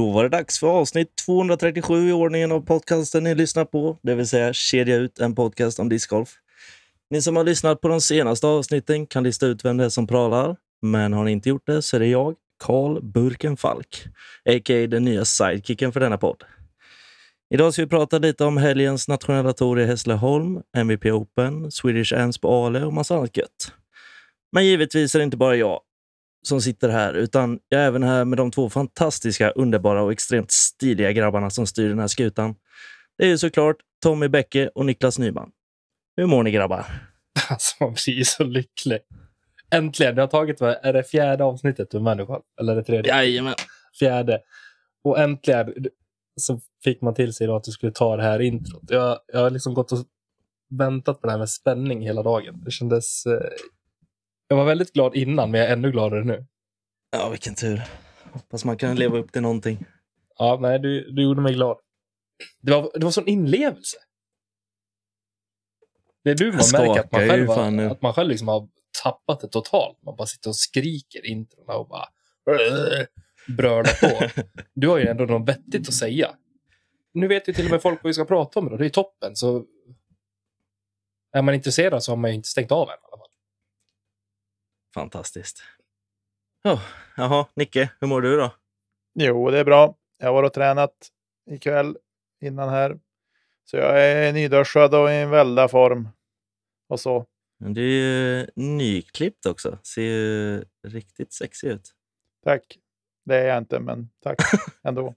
Då var det dags för avsnitt 237 i ordningen av podcasten ni lyssnar på, det vill säga Kedja ut, en podcast om discgolf. Ni som har lyssnat på de senaste avsnitten kan lista ut vem det är som pratar, men har ni inte gjort det så är det jag, Karl Burken Falk, a.k.a. den nya sidekicken för denna podd. Idag ska vi prata lite om helgens nationella tour i Hässleholm, MVP Open, Swedish Ants på Ale och massa annat gött. Men givetvis är det inte bara jag som sitter här, utan jag är även här med de två fantastiska, underbara och extremt stiliga grabbarna som styr den här skutan. Det är ju såklart Tommy Bäcke och Niklas Nyman. Hur mår ni grabbar? Alltså man blir så lycklig. Äntligen, det har tagit, vad är det fjärde avsnittet du människa? Eller det tredje? Jajamän. Fjärde. Och äntligen så fick man till sig då att du skulle ta det här introt. Jag, jag har liksom gått och väntat på det här med spänning hela dagen. Det kändes... Eh, jag var väldigt glad innan, men jag är ännu gladare nu. Ja, vilken tur. Hoppas man kan leva upp till någonting. Ja, nej, du, du gjorde mig glad. Det var, det var sån inlevelse. Det är du man Jag märker att man själv, har, att man själv liksom har tappat det totalt. Man bara sitter och skriker introna och bara brölar på. Du har ju ändå något vettigt att säga. Nu vet ju till och med folk vad vi ska prata om. Då. Det är toppen. Så är man intresserad så har man ju inte stängt av än. Fantastiskt. Oh, jaha, Nicke, hur mår du då? Jo, det är bra. Jag varit och tränat ikväll innan här. Så jag är nyduschad och i en välda form. Och så. Du är ju nyklippt också. Ser ju riktigt sexig ut. Tack. Det är jag inte, men tack ändå.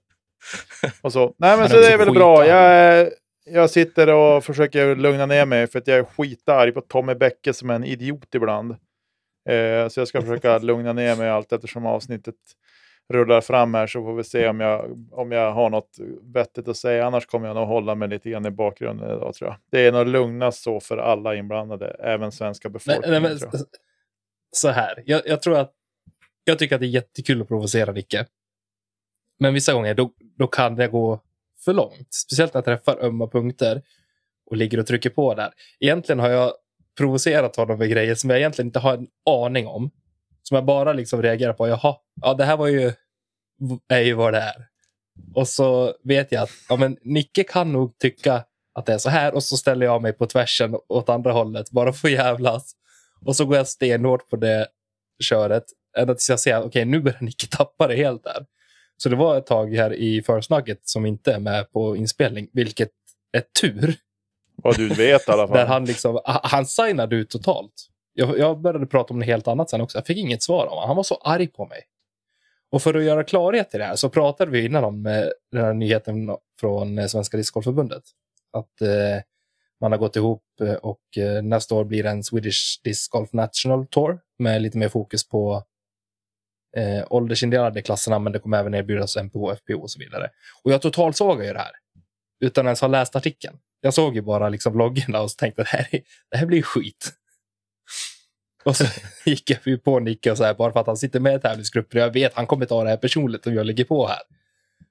Och så. Nej, men så det är väl bra. Jag, jag sitter och försöker lugna ner mig för att jag är skitarg på Tommy Bäcke som är en idiot ibland. Eh, så jag ska försöka lugna ner mig allt eftersom avsnittet rullar fram här så får vi se om jag, om jag har något vettigt att säga. Annars kommer jag nog hålla mig lite grann i bakgrunden idag tror jag. Det är nog lugnast så för alla inblandade, även svenska Nej, befolkningen. nej, men, tror jag. så här. Jag, jag tror att jag tycker att det är jättekul att provocera Nicke. Men vissa gånger då, då kan det gå för långt. Speciellt när jag träffar ömma punkter och ligger och trycker på där. Egentligen har jag provocerat honom med grejer som jag egentligen inte har en aning om. Som jag bara liksom reagerar på. Jaha, ja, det här var ju, är ju vad det är. Och så vet jag att ja, men Nicke kan nog tycka att det är så här och så ställer jag mig på tvärsen åt andra hållet bara för att jävlas. Och så går jag stenhårt på det köret ända tills jag ser att okej, nu börjar Nicke tappa det helt där. Så det var ett tag här i försnacket som inte är med på inspelning, vilket är tur. Vad du vet i alla fall. Där han liksom, han signade ut totalt. Jag, jag började prata om något helt annat sen också. Jag fick inget svar av honom. Han var så arg på mig. Och för att göra klarhet i det här så pratade vi innan om eh, den här nyheten från eh, Svenska Discgolfförbundet. Att eh, man har gått ihop eh, och eh, nästa år blir det en Swedish Disc Golf National Tour med lite mer fokus på eh, åldersindelade klasserna, men det kommer även erbjudas MPH, FPO och så vidare. Och jag totalsågar ju det här utan ens ha läst artikeln. Jag såg ju bara liksom vloggarna och så tänkte att det här, det här blir skit. Och så gick jag ju på Nicke och så här, bara för att han sitter med i tävlingsgruppen. Jag vet han kommer ta det här personligt om jag ligger på här.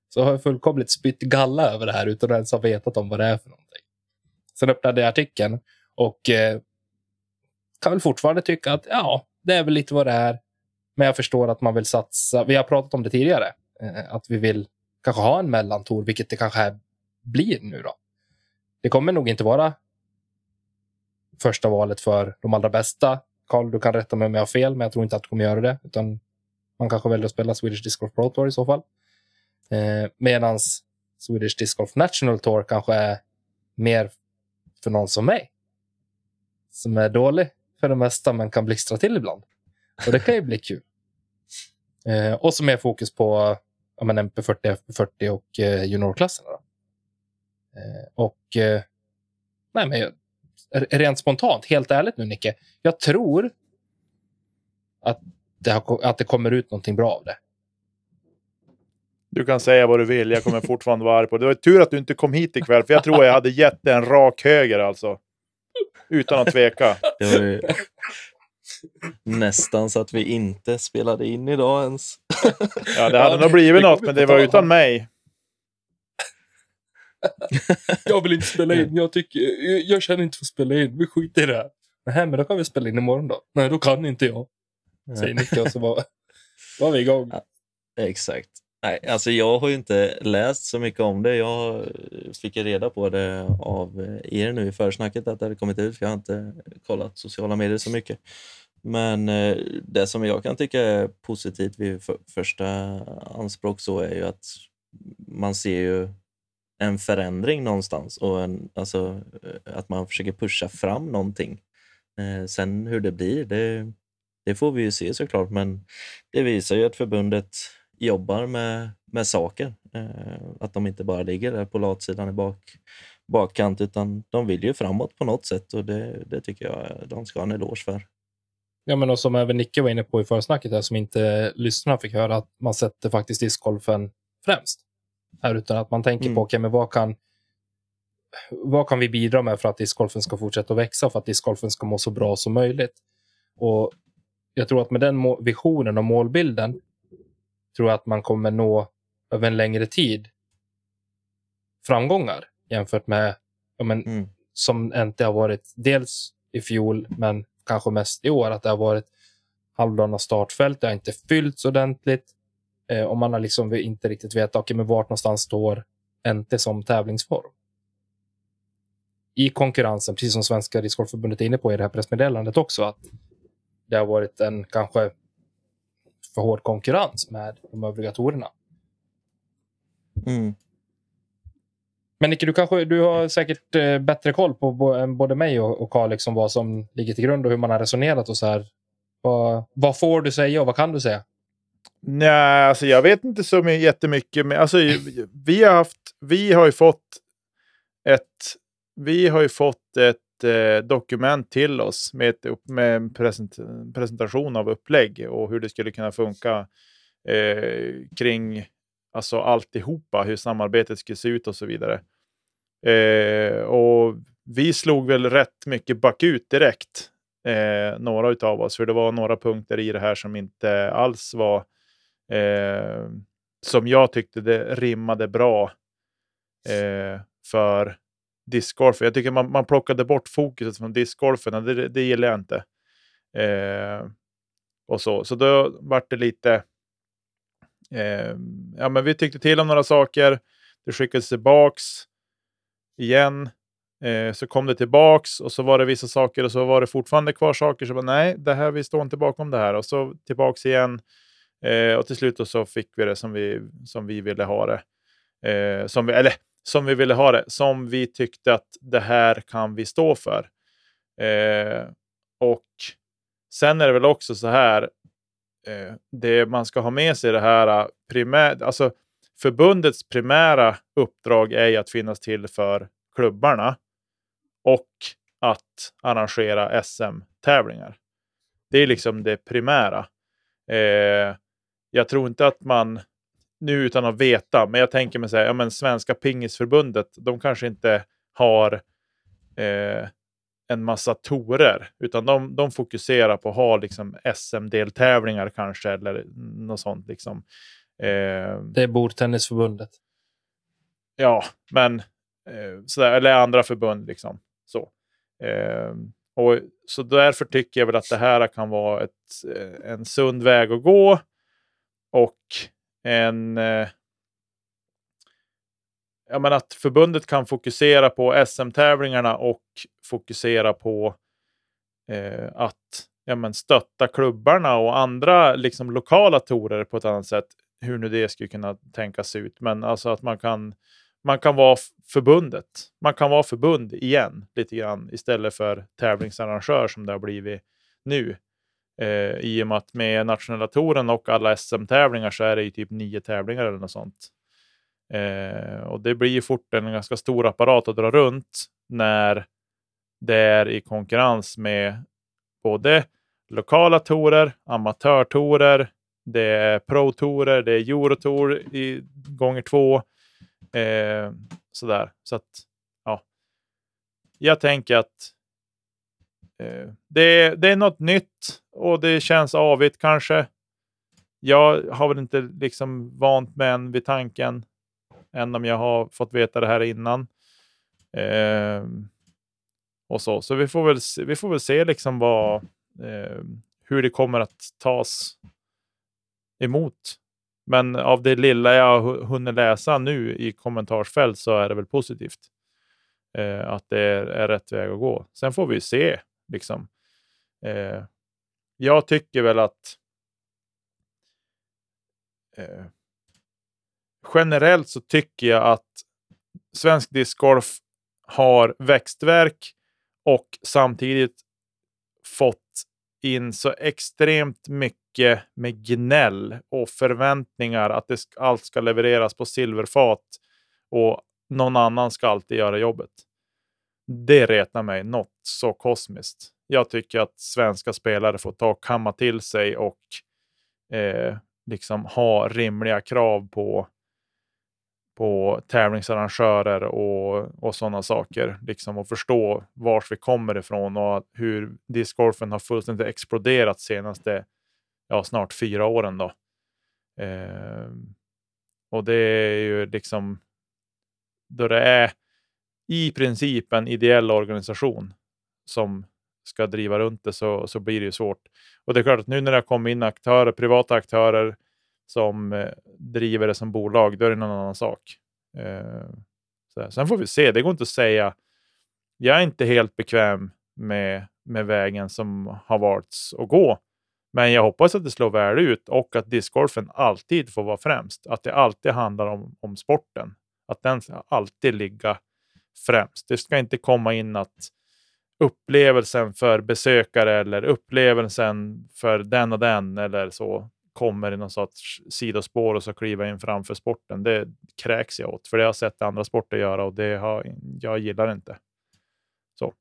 Så har jag fullkomligt spytt galla över det här utan att ens ha vetat om vad det är för någonting. Sen öppnade jag artikeln och eh, kan väl fortfarande tycka att ja, det är väl lite vad det är. Men jag förstår att man vill satsa. Vi har pratat om det tidigare. Eh, att vi vill kanske ha en mellantor, vilket det kanske blir nu då. Det kommer nog inte vara första valet för de allra bästa. Karl, du kan rätta mig om jag har fel, men jag tror inte att du kommer göra det. Utan man kanske väljer att spela Swedish Disc Golf Pro Tour i så fall. Eh, Medan Swedish Disc Golf National Tour kanske är mer för någon som mig. Som är dålig för det mesta, men kan blixtra till ibland. Och det kan ju bli kul. Eh, och så mer fokus på ja, men MP40, FP40 och eh, juniorklasserna. Då. Eh, och eh, nej, men jag- rent spontant, helt ärligt nu Nicke, jag tror att det, har, att det kommer ut någonting bra av det. Du kan säga vad du vill, jag kommer fortfarande vara arg på det. Det var tur att du inte kom hit ikväll, för jag tror jag hade gett dig en rak höger alltså. Utan att tveka. Det var ju nästan så att vi inte spelade in idag ens. Ja, det hade nog blivit det något, men det var utan mig. Jag vill inte spela in. Jag, tycker, jag, jag känner inte för att spela in. Vi skiter i det här. Nej, men då kan vi spela in imorgon då. Nej, då kan inte jag. Säger Nicke och så var, var vi igång. Exakt. Nej, alltså jag har ju inte läst så mycket om det. Jag fick reda på det av er nu i försnacket att det hade kommit ut, för jag har inte kollat sociala medier så mycket. Men eh, det som jag kan tycka är positivt vid för, första anspråk så är ju att man ser ju en förändring någonstans och en, alltså, eh, att man försöker pusha fram någonting. Eh, sen hur det blir, det, det får vi ju se såklart, men det visar ju att förbundet jobbar med, med saker. Eh, att de inte bara ligger där på latsidan i bak, bakkant, utan de vill ju framåt på något sätt och det, det tycker jag de ska ha en eloge för. Ja, men och som även Nicke var inne på i försnacket, här, som inte lyssnarna fick höra, att man sätter faktiskt discgolfen främst. Här, utan att man tänker Mm. på, okay, men vad kan vad kan vi bidra med för att discgolfen ska fortsätta att växa, för att discgolfen ska må så bra som möjligt? Och jag tror att med den visionen och målbilden tror jag att man kommer nå över en längre tid framgångar jämfört med ja, men, Mm. som inte har varit dels i fjol, men kanske mest i år, att det har varit halvdana startfält, det har inte fyllts ordentligt eh, och man har liksom inte riktigt vetat okay, men vart någonstans står NT som tävlingsform. I konkurrensen, precis som Svenska Discgolfförbundet är inne på i det här pressmeddelandet också, att det har varit en kanske för hård konkurrens med de övriga torerna. Mm. Men Nicke, du, kanske, du har säkert eh, bättre koll på både mig och, Carl, liksom vad som ligger till grund och hur man har resonerat och så här. Vad, vad får du säga och vad kan du säga? Nej, alltså jag vet inte så jättemycket. Men alltså, vi, har haft, vi har ju fått ett, vi har ju fått ett eh, dokument till oss med, ett, med en present, presentation av upplägg och hur det skulle kunna funka eh, kring alltså alltihopa, hur samarbetet skulle se ut och så vidare. Eh, och vi slog väl rätt mycket bakut direkt, eh, några av oss, för det var några punkter i det här som inte alls var eh, som jag tyckte det rimmade bra eh, för discgolfen. Jag tycker man, man plockade bort fokuset från discgolfen och det, det gillar jag inte. Eh, och så. så då vart det lite... Eh, ja, men vi tyckte till om några saker. Det skickades tillbaks igen. Eh, så kom det tillbaks och så var det vissa saker och så var det fortfarande kvar saker. Så bara, nej, det här, vi står inte bakom det här. Och så tillbaks igen. Eh, och till slut så fick vi det som vi, som vi ville ha det. Eh, som vi, eller som vi ville ha det. Som vi tyckte att det här kan vi stå för. Eh, och sen är det väl också så här. Eh, det man ska ha med sig i det här eh, primär, alltså förbundets primära uppdrag är ju att finnas till för klubbarna och att arrangera SM-tävlingar. Det är liksom det primära. Eh, jag tror inte att man, nu utan att veta, men jag tänker mig säga, ja men Svenska Pingisförbundet, de kanske inte har eh, en massa torer, utan de, de fokuserar på att ha liksom SM-deltävlingar kanske, eller något sånt liksom. Eh, Det är Bordtennisförbundet. ja, men eh, sådär, eller andra förbund liksom. Så. Eh, och, så därför tycker jag väl att det här kan vara ett, eh, en sund väg att gå och en eh, ja, men att förbundet kan fokusera på SM-tävlingarna och fokusera på eh, att ja, men stötta klubbarna och andra liksom, lokala torer på ett annat sätt. Hur nu det skulle kunna tänkas ut. Men alltså att man kan, man kan vara förbundet. Man kan vara förbund igen lite grann istället för tävlingsarrangör som det har blivit nu. Eh, I och med att med nationella touren och alla SM-tävlingar så är det ju typ nio tävlingar eller något sånt. Eh, och det blir ju fort en ganska stor apparat att dra runt när det är i konkurrens med både lokala torer, amatörtorer, det är pro-torer, det är eurotour i gånger två. Eh, sådär. Så att, ja. Jag tänker att eh, det, det är något nytt och det känns avigt kanske. Jag har väl inte liksom vant mig än vid tanken, än om jag har fått veta det här innan. Eh, och så. så vi får väl se, vi får väl se liksom vad, eh, hur det kommer att tas emot Men av det lilla jag har hunnit läsa nu i kommentarsfält så är det väl positivt. Eh, att det är, är, rätt väg att gå. Sen får vi se. Liksom. Eh, jag tycker väl att eh, generellt så tycker jag att svensk discgolf har växtverk och samtidigt fått in så extremt mycket med gnäll och förväntningar att det, allt ska levereras på silverfat och någon annan ska alltid göra jobbet. Det retar mig något så kosmiskt. Jag tycker att svenska spelare får ta och kamma till sig och eh, liksom ha rimliga krav på på tävlingsarrangörer och, och sådana saker. Liksom och förstå vart vi kommer ifrån och hur discgolfen har fullständigt exploderat senaste ja, snart fyra åren. Då. Eh, och det är ju liksom då det är i princip en ideell organisation som ska driva runt det så, så blir det ju svårt. Och det är klart att nu när det har kommit in aktörer, privata aktörer som eh, driver det som bolag, då är det någon annan sak. Eh, så Sen får vi se, det går inte att säga. Jag är inte helt bekväm med, med vägen som har valts att gå. Men jag hoppas att det slår väl ut och att discgolfen alltid får vara främst. Att det alltid handlar om, om sporten. Att den ska alltid ligga främst. Det ska inte komma in att upplevelsen för besökare eller upplevelsen för den och den eller så kommer i någon sorts sidospår och så kliva in framför sporten. Det kräks jag åt, för det har jag sett andra sporter göra och det har, jag gillar inte. Så.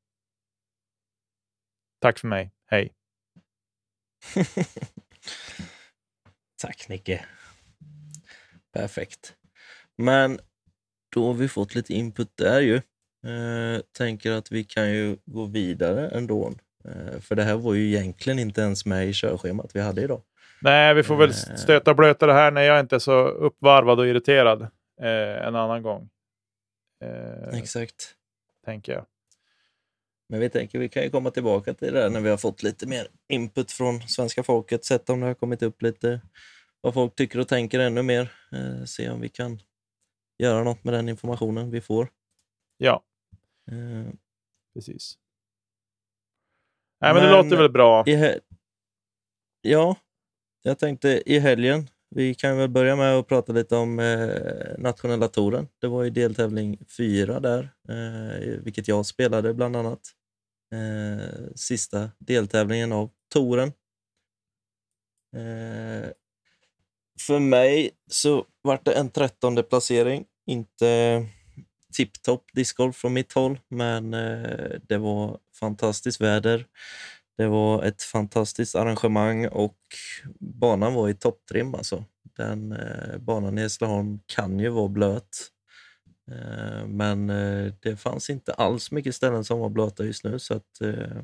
Tack för mig. Hej. Tack Nicke. Perfekt. Men då har vi fått lite input där ju. Eh, tänker att vi kan ju gå vidare ändå. Eh, för det här var ju egentligen inte ens med i körschemat vi hade idag. Nej, vi får väl eh. stöta och blöta det här när jag inte är så uppvarvad och irriterad eh, en annan gång. Eh, Exakt. Tänker jag. Men vi tänker vi kan ju komma tillbaka till det där när vi har fått lite mer input från svenska folket, sett om det har kommit upp lite vad folk tycker och tänker ännu mer. Eh, se om vi kan göra något med den informationen vi får. Ja, eh. precis. Nej, men, men, det låter väl bra. ja, jag tänkte i helgen, vi kan väl börja med att prata lite om eh, nationella touren. Det var ju deltävling fyra där, eh, vilket jag spelade bland annat. Eh, sista deltävlingen av touren. Eh, för mig så var det en trettonde placering. Inte tipptopp discgolf från mitt håll, men eh, det var fantastiskt väder. Det var ett fantastiskt arrangemang och banan var i topptrim. Alltså. Den, eh, banan i Hässleholm kan ju vara blöt. Eh, men eh, det fanns inte alls mycket ställen som var blöta just nu. Så att, eh,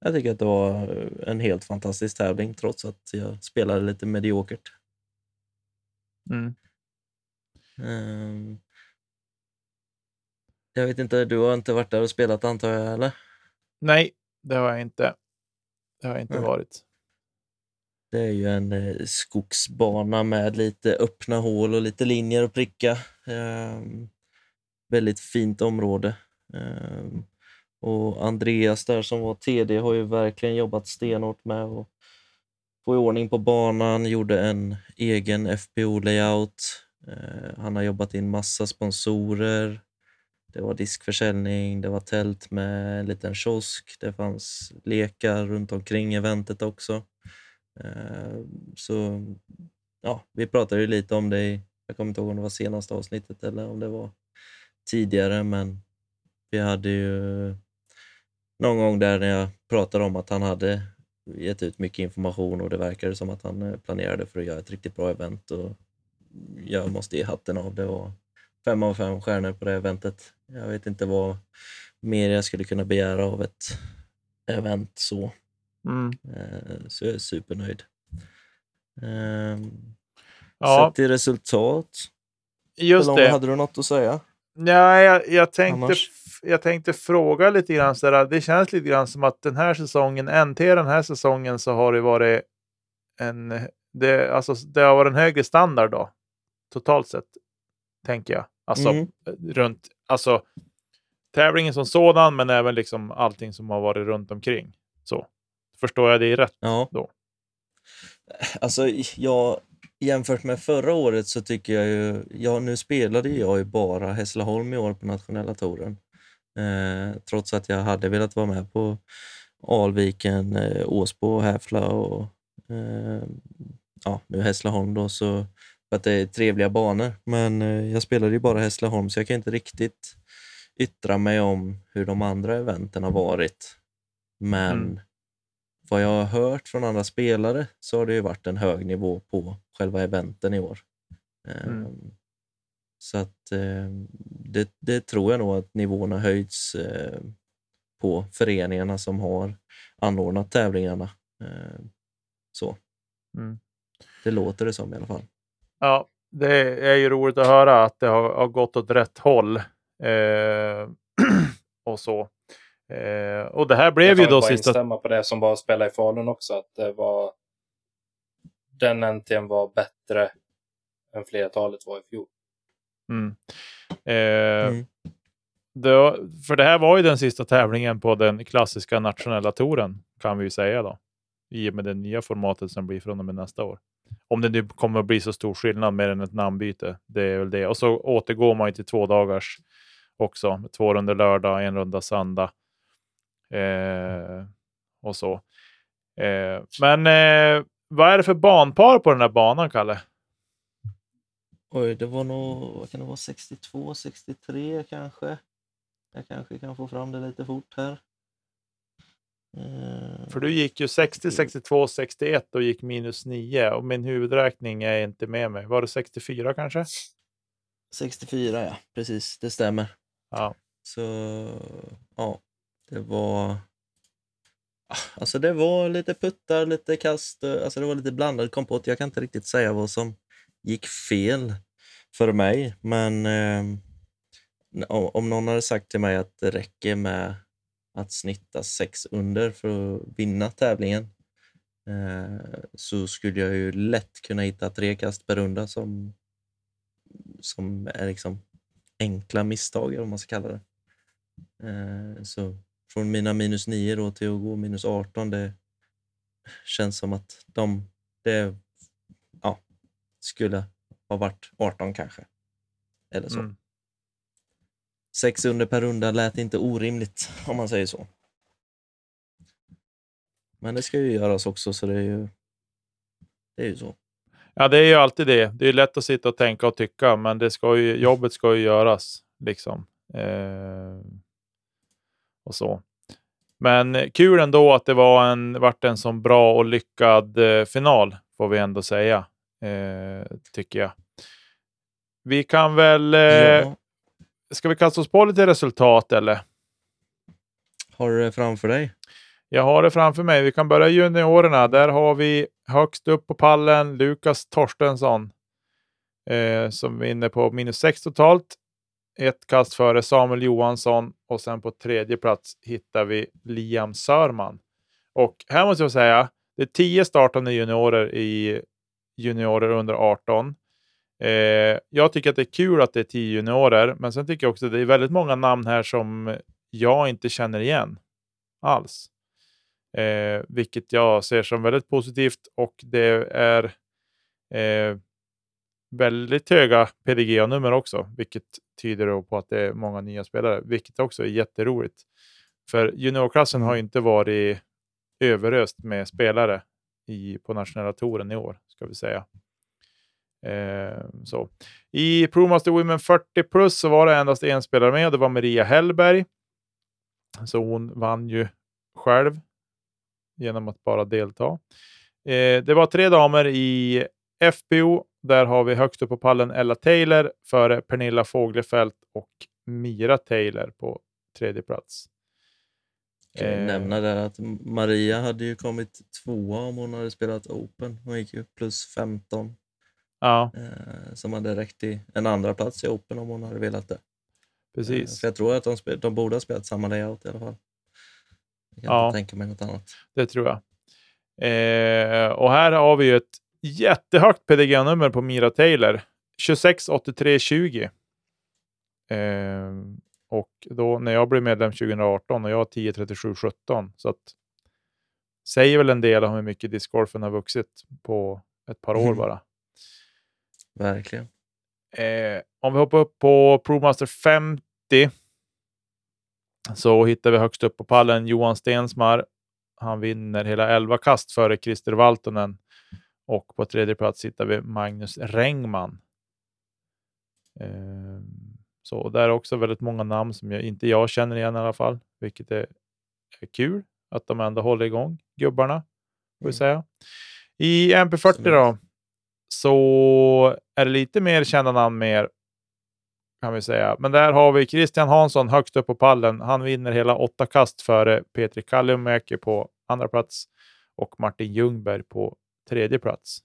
jag tycker att det var en helt fantastisk tävling trots att jag spelade lite mediokert. Mm. Ehm, jag vet inte, du har inte varit där och spelat antar jag, eller? Nej, det har jag inte. Det har jag inte mm. varit. Det är ju en eh, skogsbana med lite öppna hål och lite linjer att pricka. Eh, väldigt fint område. Eh, och Andreas där som var TD har ju verkligen jobbat stenhårt med att få i ordning på banan, gjorde en egen FPO-layout. Eh, han har jobbat in massa sponsorer. Det var diskförsäljning, det var tält med en liten kiosk, det fanns lekar runt omkring eventet också. Eh, så ja, vi pratade ju lite om det i, jag kommer inte ihåg om det var senaste avsnittet eller om det var tidigare, men vi hade ju någon gång där när jag pratade om att han hade gett ut mycket information och det verkade som att han eh, planerade för att göra ett riktigt bra event och jag måste ge hatten av det. Och fem av fem stjärnor på det eventet. Jag vet inte vad mer jag skulle kunna begära av ett event så. Mm. Eh, så jag är supernöjd. Ehm, ja. Sett till resultat. Just Hur det. hade du något att säga? Ja, jag, jag, tänkte, jag tänkte fråga lite grann. Så där, det känns lite grann som att den här säsongen, NT den här säsongen, så har det varit en det, alltså, det har varit en högre standard då, totalt sett, tänker jag. Alltså Mm. runt, alltså tävlingen som sådan, men även liksom allting som har varit runt omkring. Så, förstår jag det rätt? Ja. Då. Alltså, jag, jämfört med förra året så tycker jag ju... Ja, nu spelade jag ju bara Hässleholm i år på nationella touren. Eh, trots att jag hade velat vara med på Alviken, eh, Åsbo Häfla och eh, ja, nu Hässleholm då, så för att det är trevliga banor. Men eh, jag spelade ju bara Hässleholm så jag kan inte riktigt yttra mig om hur de andra eventen har varit. Men Mm. vad jag har hört från andra spelare så har det ju varit en hög nivå på själva eventen i år. Mm. Ehm, Så att eh, det, det tror jag nog att nivån har höjts eh, på föreningarna som har anordnat tävlingarna. Eh, Så. Mm. Det låter det som i alla fall. Ja, det är ju roligt att höra att det har, har gått åt rätt håll. Eh, och så. Eh, och det här blev jag ju kan då bara sista... instämma på det som var att spela i Falun också. Att det var... Den NT'n var bättre än flertalet var i fjol. Mm. Eh, Mm. det, för det här var ju den sista tävlingen på den klassiska nationella touren kan vi ju säga då. I och med det nya formatet som blir från och med nästa år. Om det nu kommer att bli så stor skillnad mer än ett namnbyte. Det är väl det. Och så återgår man ju till två dagars också. Två runder lördag, en runda söndag. Eh, och så. Eh, men eh, vad är det för banpar på den här banan, Kalle? Oj, det var nog, vad kan det vara, 62, 63 kanske? Jag kanske kan få fram det lite fort här. Eh, För du gick ju 60, 62, 61 och gick minus 9 och min huvudräkning är inte med mig. Var det 64 kanske? 64 ja, precis, det stämmer. Ja. Så ja, det var... Alltså det var lite puttar, lite kast, eh, alltså det var lite blandad kompott. Jag kan inte riktigt säga vad som gick fel för mig, men eh, om om någon hade sagt till mig att det räcker med att snitta sex under för att vinna tävlingen eh, så skulle jag ju lätt kunna hitta tre kast per runda som, som är liksom enkla misstag, om man ska kalla det. Eh, så från mina minus 9 då till att gå minus 18, det känns som att de det, ja, skulle ha varit 18 kanske. Eller så. Mm. Sex under per runda lät inte orimligt, om man säger så. Men det ska ju göras också, så det är ju, det är ju så. Ja, det är ju alltid det. Det är lätt att sitta och tänka och tycka, men det ska ju, jobbet ska ju göras. liksom. Eh, och så. Men kul ändå att det var en, vart en så bra och lyckad eh, final, får vi ändå säga. Eh, tycker jag. Vi kan väl... Eh, Ja, Ska vi kasta oss på lite resultat eller? har du det framför dig? Jag har det framför mig. Vi kan börja juniorerna. Där har vi högst upp på pallen Lukas Torstensson eh, som är inne på minus 6 totalt. Ett kast före Samuel Johansson och sen på tredje plats hittar vi Liam Sörman. Och här måste jag säga, det är tio startande juniorer i juniorer under 18. Eh, jag tycker att det är kul att det är tio juniorer, men sen tycker jag också att det är väldigt många namn här som jag inte känner igen alls. Eh, vilket jag ser som väldigt positivt och det är eh, väldigt höga PDGA-nummer också, vilket tyder då på att det är många nya spelare, vilket också är jätteroligt. För juniorklassen har ju inte varit överöst med spelare i, på nationella touren i år, ska vi säga. Eh, så. I ProMaster Women 40 plus så var det endast en spelare med och det var Maria Hellberg. Så hon vann ju själv genom att bara delta. Eh, det var tre damer i FPO. Där har vi högst upp på pallen Ella Taylor före Pernilla Fåglefelt och Mira Taylor på tredje plats. Kan Eh. nämna där att Maria hade ju kommit tvåa om hon hade spelat Open. Hon gick ju plus 15 Ja, eh, som hade räckt till en andra plats i Open om hon hade velat det. Eh, precis. för jag tror att de, spel, de borde ha spelat samma layout i alla fall. Jag kan Ja. inte tänka mig något annat. Det tror jag. Eh, och här har vi ju ett jättehögt PDG-nummer på Mira Taylor. 268320. Eh, och då när jag blev medlem 2018 och jag har 103717. Så att säger väl en del om hur mycket discgolfen har vuxit på ett par år bara. Verkligen. Eh, om vi hoppar upp på ProMaster 50 så hittar vi högst upp på pallen Johan Stensmar. Han vinner hela 11 kast före Christer Valtonen. Och på tredje plats hittar vi Magnus Rengman. Eh, så där är också väldigt många namn som jag, inte jag känner igen i alla fall, vilket är, är kul att de ändå håller igång gubbarna. Får Mm. säga. I MP40 då, så är det lite mer kända namn mer, kan vi säga. Men där har vi Christian Hansson högst upp på pallen. Han vinner hela åtta kast före Petri Kallimäki på andra plats och Martin Ljungberg på tredje plats.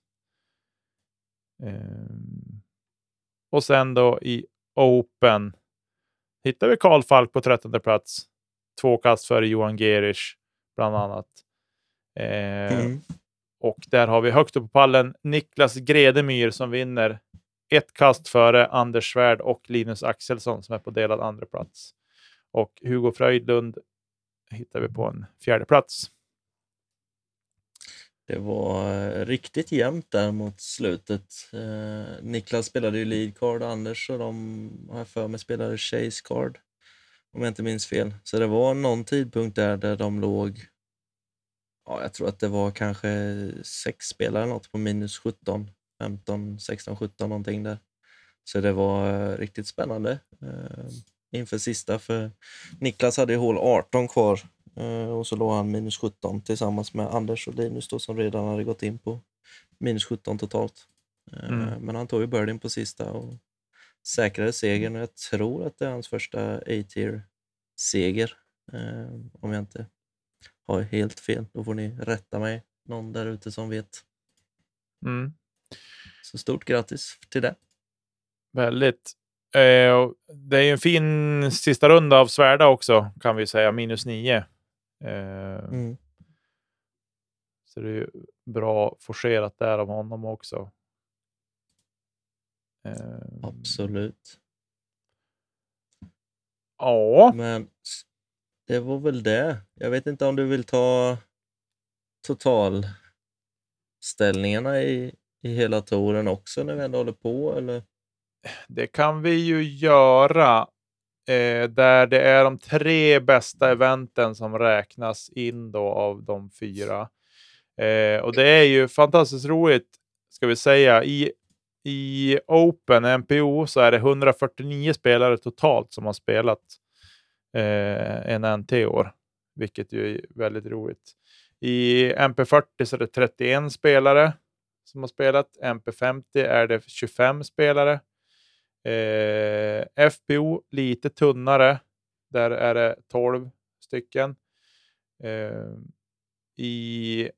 Ehm, Och sen då i Open hittar vi Karl Falk på trettonde plats. Två kast före Johan Gerisch bland annat. Ehm, Mm och där har vi högt upp på pallen Niklas Gredemyr som vinner ett kast före Anders Svärd och Linus Axelsson som är på delad andra plats. Och Hugo Fröjdlund hittar vi på en fjärde plats. Det var eh, riktigt jämnt där mot slutet. Eh, Niklas spelade ju lead card, Anders och de har jag för mig spelade chase card. Om jag inte minns fel. Så det var någon tidpunkt där, där de låg, ja, jag tror att det var kanske sex spelare eller något på minus 17, 15, 16, 17 någonting där. Så det var eh, riktigt spännande eh, inför sista för Niklas hade ju hål 18 kvar Eh, och så låg han minus 17 tillsammans med Anders och Linus då, som redan hade gått in på minus 17 totalt. Mm. Men han tog ju birdien på sista och säkrade segern och jag tror att det är hans första A-tier-seger. Om jag inte har helt fel. Då får ni rätta mig, någon där ute som vet. Mm. Så stort grattis till det. Väldigt. Eh, det är en fin sista runda av Svärda också, kan vi säga. Minus nio. Eh, Mm. Så det är bra forcerat där av honom också. Eh, Absolut. Ja, Men det var väl det. Jag vet inte om du vill ta totalställningarna i, i hela touren också när vi ändå håller på eller? det kan vi ju göra. Eh, där det är de tre bästa eventen som räknas in då av de fyra. Eh, och det är ju fantastiskt roligt, ska vi säga. I, i Open, NPO, så är det 149 spelare totalt som har spelat eh, en NT i år, vilket ju är väldigt roligt. I MP40 så är det 31 spelare som har spelat. MP50 är det 25 spelare. Eh, FPO lite tunnare. Där är det 12 stycken. Eh, I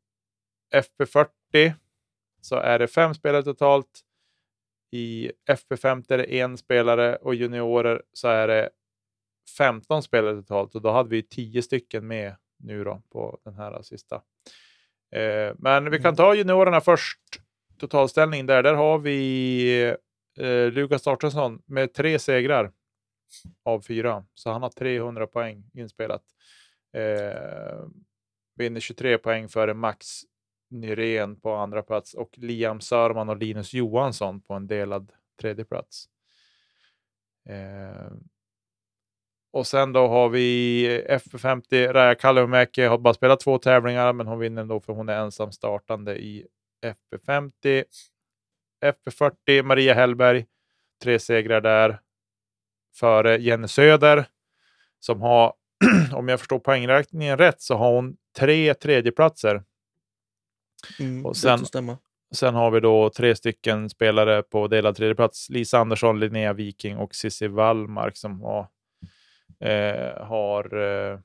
FP40 så är det fem spelare totalt. I FP50 är det en spelare och juniorer så är det 15 spelare totalt och då hade vi 10 stycken med nu då på den här sista. Eh, men vi kan ta juniorerna först. Totalställning där. Där har vi eh, Lukas Torstensson med tre segrar av fyra. Så han har 300 poäng inspelat. Eh, vinner 23 poäng före Max Nyrén på andra plats och Liam Sörman och Linus Johansson på en delad tredje plats. Eh, och sen då har vi FP50, Raja Kalliomäki har bara spelat två tävlingar, men hon vinner ändå för hon är ensam startande i FP50. FP40, Maria Hellberg, tre segrar där. Före Jenny Söder, som har, om jag förstår poängräkningen rätt, så har hon tre tredjeplatser. Mm, Och sen-. Sen har vi då tre stycken spelare på delad tredjeplats. Lisa Andersson, Linnea Viking och Cissi Wallmark som har, eh, har eh,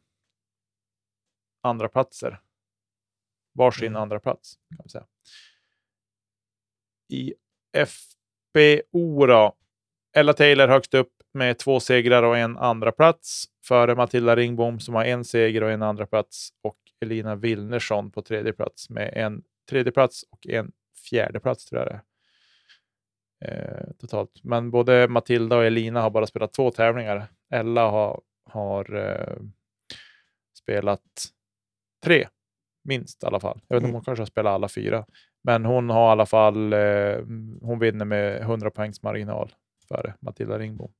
andra platser. Varsin Mm. andra plats kan vi säga. I FBO då. Ella Taylor högst upp med två segrar och en andra plats före Matilda Ringbom som har en seger och en andra plats och Elina Wilnersson på tredje plats med en tredje plats och en fjärde plats tror jag det är. Eh, totalt. Men både Matilda och Elina har bara spelat två tävlingar. Ella har, har eh, spelat tre, minst i alla fall. Jag vet inte om Mm. hon kanske har spelat alla fyra. Men hon har i alla fall, eh, hon vinner med 100 poängs marginal före Matilda Ringbom.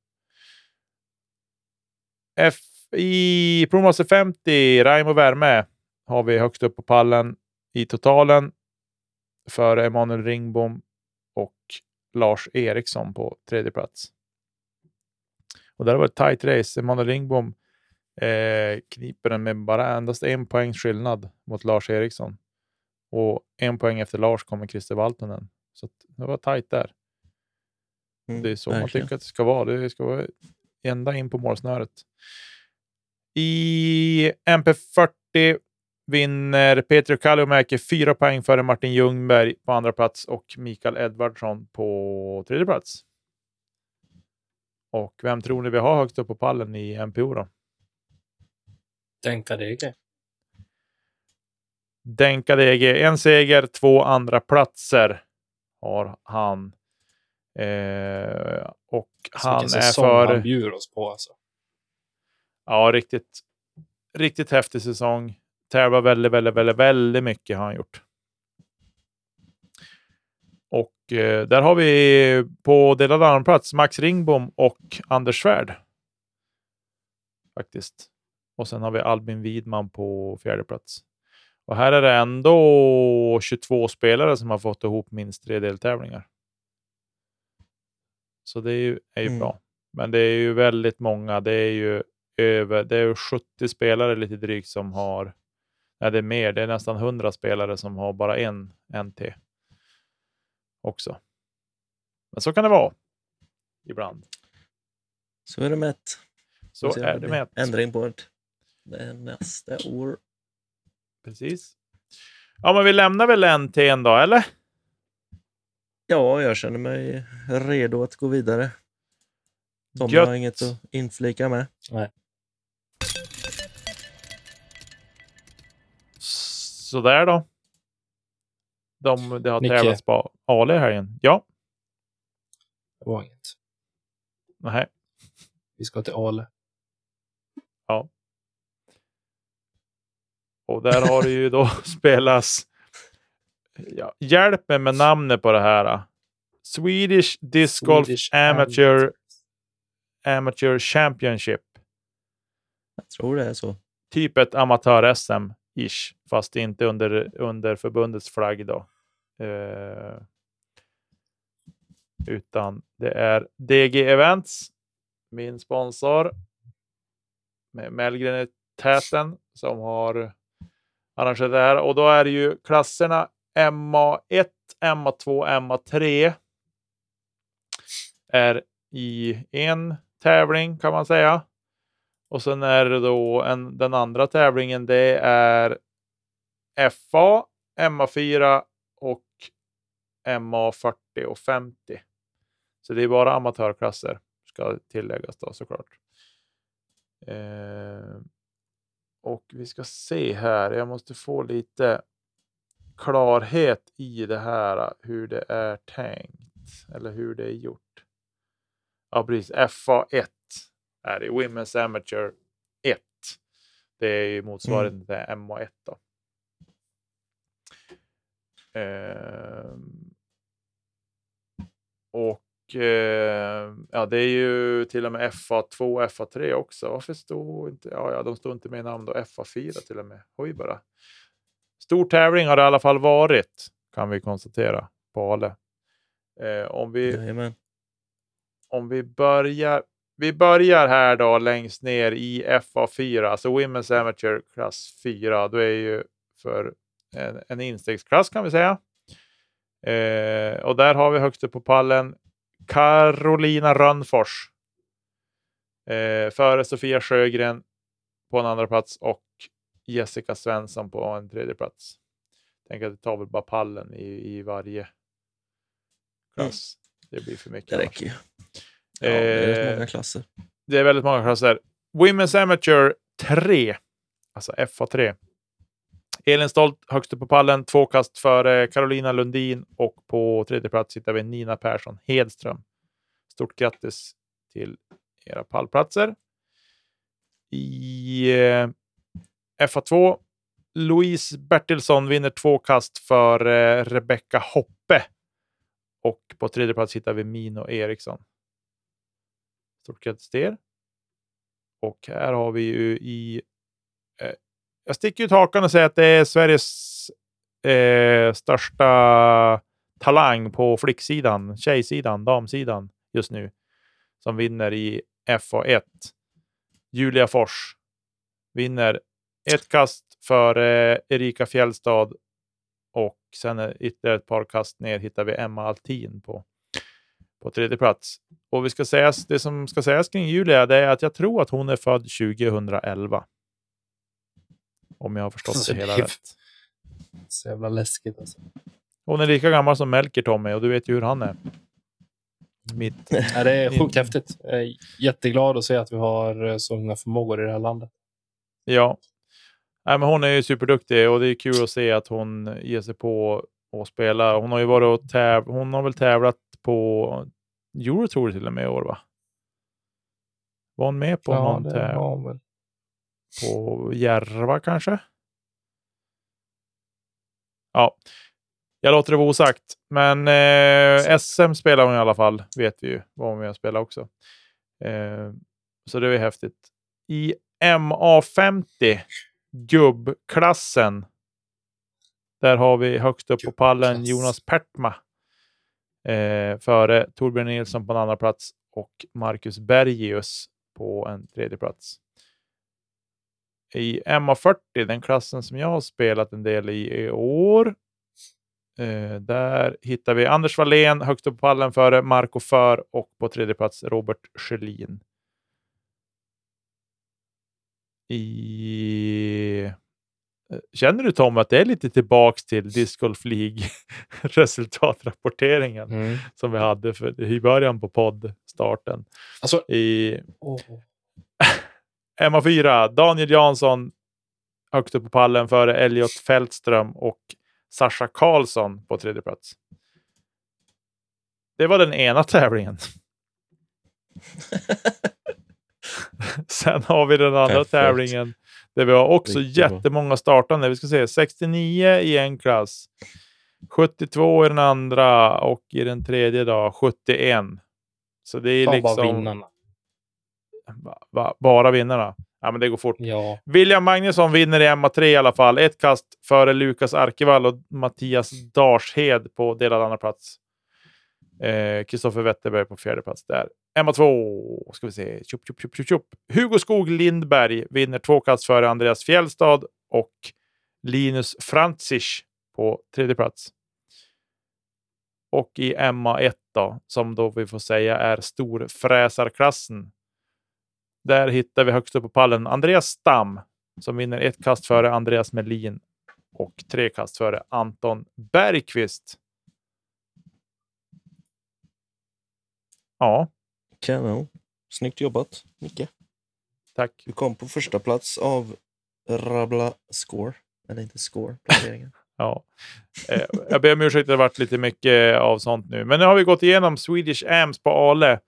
F I Promaster 50, Raimo Värme, har vi högst upp på pallen i totalen före Emanuel Ringbom och Lars Eriksson på tredje plats. Och där var ett tight race. Emanuel Ringbom eh, kniper den med bara endast en poängs skillnad mot Lars Eriksson. Och en poäng efter Lars kommer Christer Valtonen. Så det var tight där. Mm, Det är så man verkligen. tycker att det ska vara. Det ska vara ända in på målsnöret. I MP40 vinner Peter Kalliomäki fyra poäng före Martin Ljungberg på andra plats och Mikael Edvardsson på tredje plats. Och vem tror ni vi har högst upp på pallen i MPO då? Denka DG. Denka DG, en seger, två andra platser har han. Eh, och han Vilken är för... han bjuder oss på alltså. Ja, riktigt, riktigt häftig säsong. Tävlar väldigt, väldigt, väldigt, väldigt mycket har han gjort. Och eh, där har vi på delad andra Max Ringbom och Anders Svärd. Faktiskt. Och sen har vi Albin Widman på fjärde plats. Och här är det ändå 22 spelare som har fått ihop minst tre deltävlingar. Så det är ju, är ju Mm. bra. Men det är ju väldigt många. Det är ju över, det är ju 70 spelare lite drygt som har, nej det är mer, det är nästan 100 spelare som har bara en NT också. Men så kan det vara ibland. Så är det mätt. Så är det med. Ändring på det. Nästa år. Precis. Ja, men vi lämnar väl NT en då, eller? Ja, jag känner mig redo att gå vidare. Tom Gött. har inget att inflika med. Sådär då. De, det har Nicke. tävlats på Ale i helgen. Ja, Det var inget. nej. Vi ska till Ale. Och där har det ju då spelats... Ja, hjälp mig med namnet på det här. Swedish Disc Golf Swedish Amateur, Amateur Championship. Jag tror det är så. Typ ett ish, fast inte under, under förbundets flagg då. Eh, utan det är DG Events, min sponsor, med Mellgren i täten, som har arrangerat det här. Och då är det ju klasserna MA1, MA2, MA3 är i en tävling kan man säga. Och sen är det då en, den andra tävlingen. Det är FA, MA4 och MA40 och 50. Så det är bara amatörklasser ska tilläggas då såklart. Eh, och vi ska se här. Jag måste få lite klarhet i det här hur det är tänkt eller hur det är gjort. Ja, precis. FA1 är det. Women's Amateur 1. Det är ju motsvarigheten till MA1 då. Ehm, och eh, ja, det är ju till och med FA2 och FA3 också. Varför står inte, ja, ja, de står inte med i namn då, FA4 till och med. Oj bara. Stor tävling har det i alla fall varit, kan vi konstatera på Ale. Eh, om vi Jajamän. om vi börjar. Vi börjar här då längst ner i FA4, alltså Women's Amateur klass 4. Då är ju för en, en instegsklass kan vi säga. Eh, och där har vi högst upp på pallen Carolina Rönnfors. Eh, före Sofia Sjögren på en andra plats och Jessica Svensson på en tredje plats. Tänk att det tar väl bara pallen i, i varje klass. Det blir för mycket. Det räcker ju. Ja, det är rätt Eh, många klasser. det är väldigt många klasser. Women's Amateur 3, alltså FA3, Elin Stolt högst upp på pallen, två kast före Carolina Lundin och på tredje plats hittar vi Nina Persson Hedström. Stort grattis till era pallplatser. I eh, FA2, Louise Bertilsson vinner två kast för eh, Rebecka Hoppe. Och på tredje plats hittar vi Mino Eriksson. Stort grattis till er. Och här har vi ju i... Eh, jag sticker ut hakan och säger att det är Sveriges eh, största talang på flicksidan, tjejsidan, damsidan just nu. Som vinner i FA1. Julia Fors vinner ett kast för eh, Erika Fjällstad och sen ytterligare ett par kast ner hittar vi Emma Altin på, på tredje plats. Och vi ska sägas, det som ska sägas kring Julia det är att jag tror att hon är född 2011. Om jag har förstått Alltså, det hela det är- rätt. Så jävla läskigt alltså. Hon är lika gammal som Melker Tommy och du vet ju hur han är. Mitt. Ja, det är sjukt häftigt. Jag är jätteglad att se att vi har eh, så många förmågor i det här landet. Ja. Nej, men hon är ju superduktig och det är kul att se att hon ger sig på att spela. Hon har ju varit och täv Hon har väl tävlat på Eurotour till och med i år va? Var hon med på någon det täv har hon väl. på Järva kanske? Ja, jag låter det vara osagt. Men eh, SM spelar hon i alla fall, vet vi ju. Var hon och spela också. Eh, så det är häftigt. I MA50, gubbklassen, där har vi högst upp på pallen. Jonas Pertma. Eh, före Torbjörn Nilsson på en andra plats och Marcus Bergius på en tredje plats. I MA40, den klassen som jag har spelat en del i i år, eh, där hittar vi Anders Wallén högst upp på pallen före Marco För och på tredje plats Robert Schelin. I... Känner du Tom att det är lite tillbaks till Disc Golf League resultatrapporteringen Mm. som vi hade för, i början på poddstarten? Alltså, I åh. MA4, Daniel Jansson högst upp på pallen före Elliot Fältström och Sasha Karlsson på tredje plats. Det var den ena tävlingen. Sen har vi den andra Perfekt. tävlingen där vi har också Riktigt bra. jättemånga startande. Vi ska se 69 i en klass, 72 i den andra och i den tredje då 71. Så det är ta liksom bara vinnarna. ba- ba- bara vinnarna. Ja, men det går fort. Ja. William Magnusson vinner i MA3 i alla fall. Ett kast före Lukas Arkevall och Mattias Darshed på delad andra plats. Eh, Wetterberg på fjärde plats där. MA2 ska vi se. Tjup, tjup, tjup, tjup, tjup. Hugo Skog Lindberg vinner två kast före Andreas Fjällstad och Linus Franzisch på tredje plats. Och i MA1 då, som då vi får säga är storfräsarklassen. Där hittar vi högst upp på pallen Andreas Stam som vinner ett kast före Andreas Melin och tre kast före Anton Bergqvist. Ja, Kanon. Snyggt jobbat, Micke. tack. Du kom på första plats av Rabbla Score. Eller inte Score, placeringen. Ja. Eh, jag ber om ursäkt, det har varit lite mycket av sånt nu. Men nu har vi gått igenom Swedish Ams på Ale.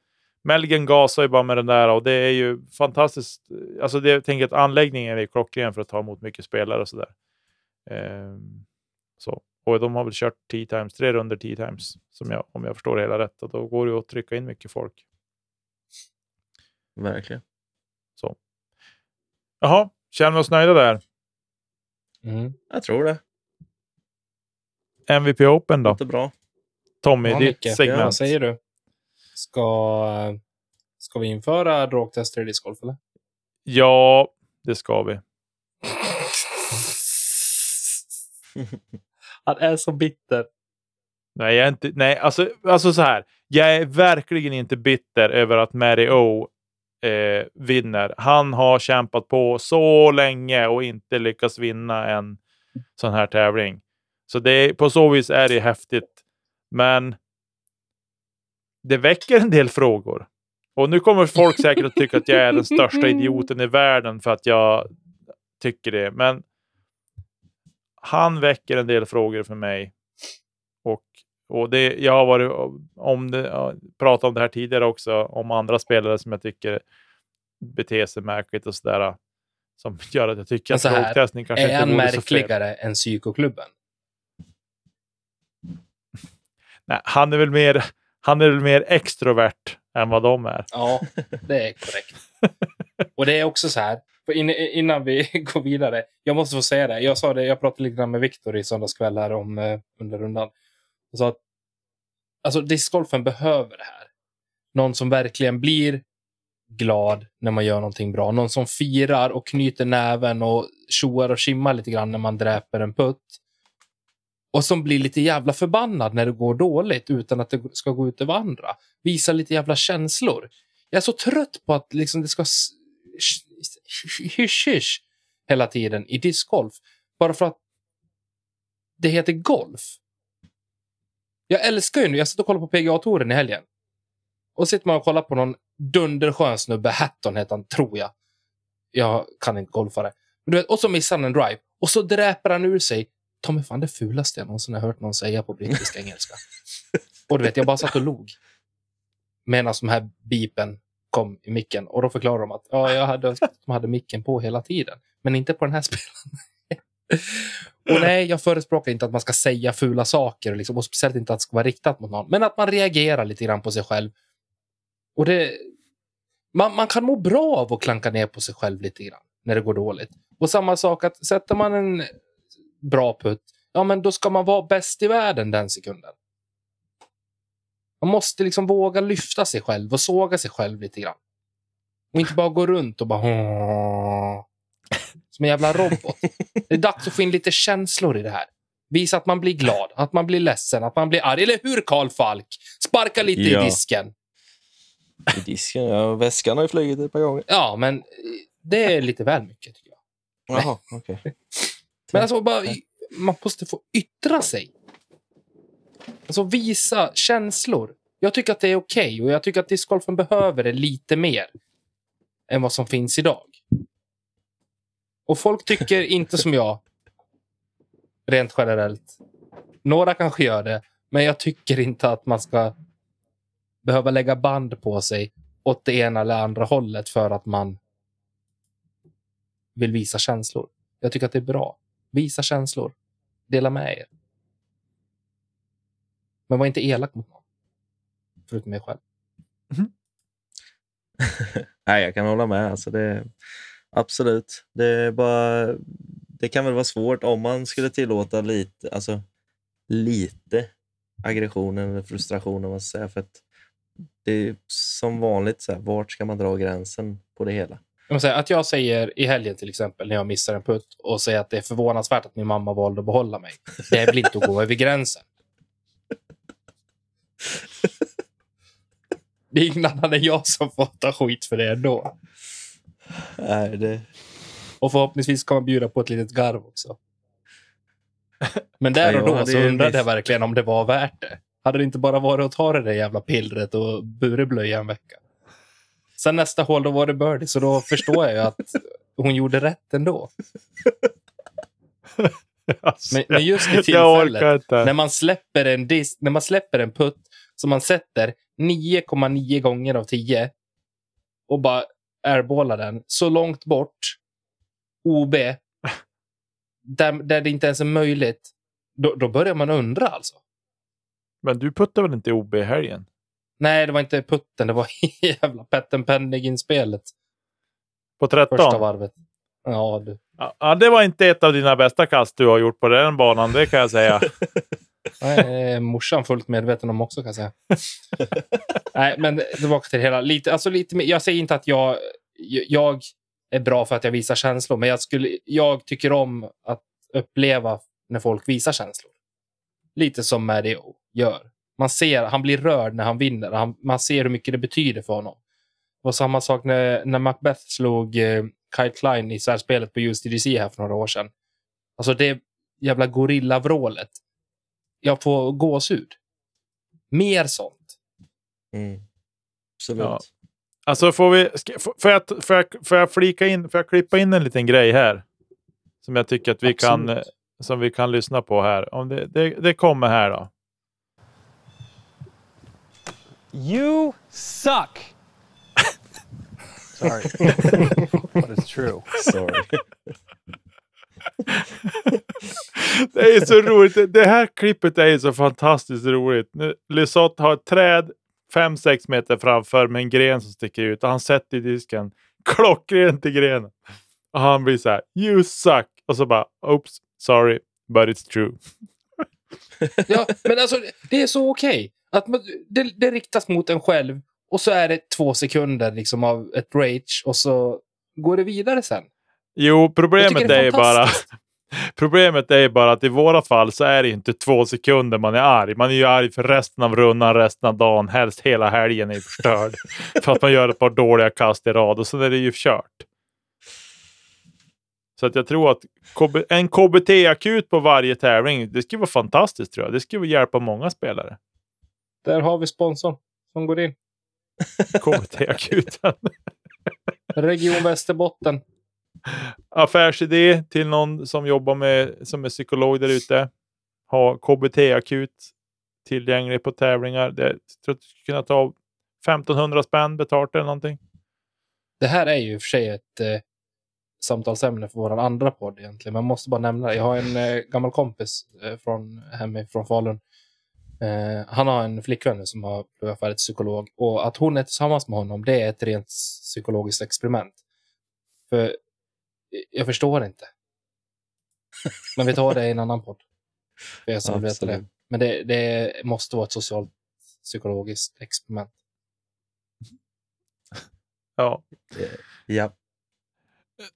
Melgen gasar ju bara med den där och det är ju fantastiskt. Alltså det, jag tänker att anläggningen är klockren för att ta emot mycket spelare och sådär. Ehm, så. Och de har väl kört 10 times, tre runder 10 times, som jag, om jag förstår det hela rätt. Och då går det att trycka in mycket folk. Verkligen. Jaha, känner vi oss nöjda där? Mm. Jag tror det. MVP Open då? Låter bra. Tommy, Ja, ditt Micke, segment. Vad säger du? Ska, ska vi införa drogtester i discgolf eller? Ja, det ska vi. Han är så bitter. Nej, jag är inte, nej alltså, alltså så här. Jag är verkligen inte bitter över att Mary O eh, vinner. Han har kämpat på så länge och inte lyckats vinna en sån här tävling. Så det, på så vis är det häftigt. Men det väcker en del frågor. Och nu kommer folk säkert att tycka att jag är den största idioten i världen för att jag tycker det. Men han väcker en del frågor för mig. Och, och det, jag har varit om det, pratat om det här tidigare också, om andra spelare som jag tycker beter sig märkligt och sådär. Som gör att jag tycker att drogtestning kanske Är inte han vore så fel. märkligare än psykoklubben? Nej, han är väl mer, han är väl mer extrovert än vad de är. Ja, det är korrekt. Och det är också så här, in, innan vi går vidare. Jag måste få säga det. Jag sa det, jag pratade lite grann med Viktor i söndagskväll här om eh, under rundan. Han sa att alltså, discgolfen behöver det här. Någon som verkligen blir glad när man gör någonting bra. Någon som firar och knyter näven och tjoar och skimmar lite grann när man dräper en putt. Och som blir lite jävla förbannad när det går dåligt utan att det ska gå ut över andra. Visa lite jävla känslor. Jag är så trött på att liksom det ska hysch hysch hela tiden i discgolf. Bara för att det heter golf. Jag älskar ju nu, jag satt och kollade på PGA-touren i helgen. Och sitter man och kollar på någon dunderskön snubbe, Hatton heter han, tror jag. Jag kan inte golfare. Men du vet, och så missar han en drive. Och så dräper han ur sig. Ta mig fan det fulaste jag någonsin har hört någon säga på brittisk engelska. och du vet, jag bara satt och log. Medan de här bipen kom i micken. Och då förklarade de att ja, jag hade önskat att de hade micken på hela tiden. Men inte på den här spelaren. och nej, jag förespråkar inte att man ska säga fula saker. Liksom, och speciellt inte att det ska vara riktat mot någon. Men att man reagerar lite grann på sig själv. Och det, man, man kan må bra av att klanka ner på sig själv lite grann när det går dåligt. Och samma sak att sätter man en bra putt, ja men då ska man vara bäst i världen den sekunden. Man måste liksom våga lyfta sig själv och såga sig själv lite grann. Och inte bara gå runt och bara som en jävla robot. Det är dags att få in lite känslor i det här. Visa att man blir glad, att man blir ledsen, att man blir arg. Eller hur Karl Falk? Sparka lite Ja. i disken. I disken, ja. Väskan har ju flugit ett par gånger. Ja, men det är lite väl mycket tycker jag. Jaha, okej. Men alltså, bara, man måste få yttra sig. Alltså visa känslor. Jag tycker att det är okej och jag tycker att discgolfen behöver det lite mer än vad som finns idag. Och folk tycker inte som jag. Rent generellt. Några kanske gör det, men jag tycker inte att man ska behöva lägga band på sig åt det ena eller andra hållet för att man vill visa känslor. Jag tycker att det är bra. Visa känslor. Dela med er. Men var inte elak mot någon. Förutom mig själv. Nej, jag kan hålla med. Alltså det, absolut. Det, är bara, det kan väl vara svårt om man skulle tillåta lite, alltså, lite aggression eller frustration. Om man säga, för att det är som vanligt, så här, vart ska man dra gränsen på det hela? Att jag säger i helgen till exempel när jag missar en putt och säger att det är förvånansvärt att min mamma valde att behålla mig. Det är väl inte att gå över gränsen. Det är ingen annan än jag som får ta skit för det ändå. Nej, det, Och förhoppningsvis man bjuda på ett litet garv också. Men där och då så undrade jag verkligen om det var värt det. Hade det inte bara varit att ta det där jävla pillret och bureblöja en vecka. Sen nästa hål då var det birdie, så då förstår jag ju att hon gjorde rätt ändå. Alltså, Men, men just i tillfället, när man släpper en disk, när man släpper en putt som man sätter 9,9 gånger av 10 och bara airballar den så långt bort, OB, där, där det inte ens är möjligt, då, då börjar man undra alltså. Men du puttar väl inte i OB i helgen? Nej, det var inte putten, det var jävla Petten Penning-inspelet. På Första 13? varvet. Ja, du. Ja, det var inte ett av dina bästa kast du har gjort på den banan, det kan jag säga. Nej, eh, morsan fullt medveten om också kan jag säga. Nej, men tillbaka till det hela. Lite, alltså lite jag säger inte att jag, jag är bra för att jag visar känslor, men jag, skulle, jag tycker om att uppleva när folk visar känslor. Lite som Mario gör. Man ser, han blir rörd när han vinner. Han, man ser hur mycket det betyder för honom. Det var samma sak när, när Macbeth slog eh, Kyle Klein i svärspelet på USDGC här för några år sedan. Alltså det jävla gorillavrålet. Jag får gåshud. Mer sånt. mm, absolut. Ja. Alltså får vi, får, jag, får, jag, får jag flika in, får jag klippa in en liten grej här? Som jag tycker att vi kan, Absolut. som vi kan lyssna på här. Om det, det, det kommer här då. You suck. Sorry, but it's true. Sorry. Det är så roligt. Det- här klippet är så fantastiskt roligt. Lysotte Lisotte har ett träd 5-6 meter framför med en gren som sticker ut och han sätter i disken klockrent i grenen. Och han blir så här, you suck. Och så bara, oops, sorry, but it's true. Ja, men alltså det är så okej. Att man, det, det riktas mot en själv och så är det två sekunder liksom av ett rage och så går det vidare sen. Jo, problemet är, är bara. Problemet är bara att i våra fall så är det inte två sekunder man är arg. Man är ju arg för resten av rundan, resten av dagen, helst hela helgen är förstörd. för att man gör ett par dåliga kast i rad och sen är det ju kört. Så att jag tror att KB, en KBT-akut på varje tävling, det skulle vara fantastiskt tror jag. Det skulle hjälpa många spelare. Där har vi sponsorn som går in. KBT-akuten. Region Västerbotten. Affärsidé till någon som jobbar med, som är psykolog där ute. Ha KBT-akut tillgänglig på tävlingar. Det, jag tror att du skulle kunna ta 1500 spänn betalt eller någonting. Det här är ju i och för sig ett eh, samtalsämne för vår andra podd egentligen. Men jag måste bara nämna det. Jag har en eh, gammal kompis eh, från hemifrån Falun. Eh, han har en flickvän som har pluggat färdigt psykolog och att hon är tillsammans med honom, det är ett rent psykologiskt experiment. För jag förstår inte. Men vi tar det i en annan podd. För er som veta det. Absolut. Men det, det måste vara ett socialt psykologiskt experiment. Ja. Ja.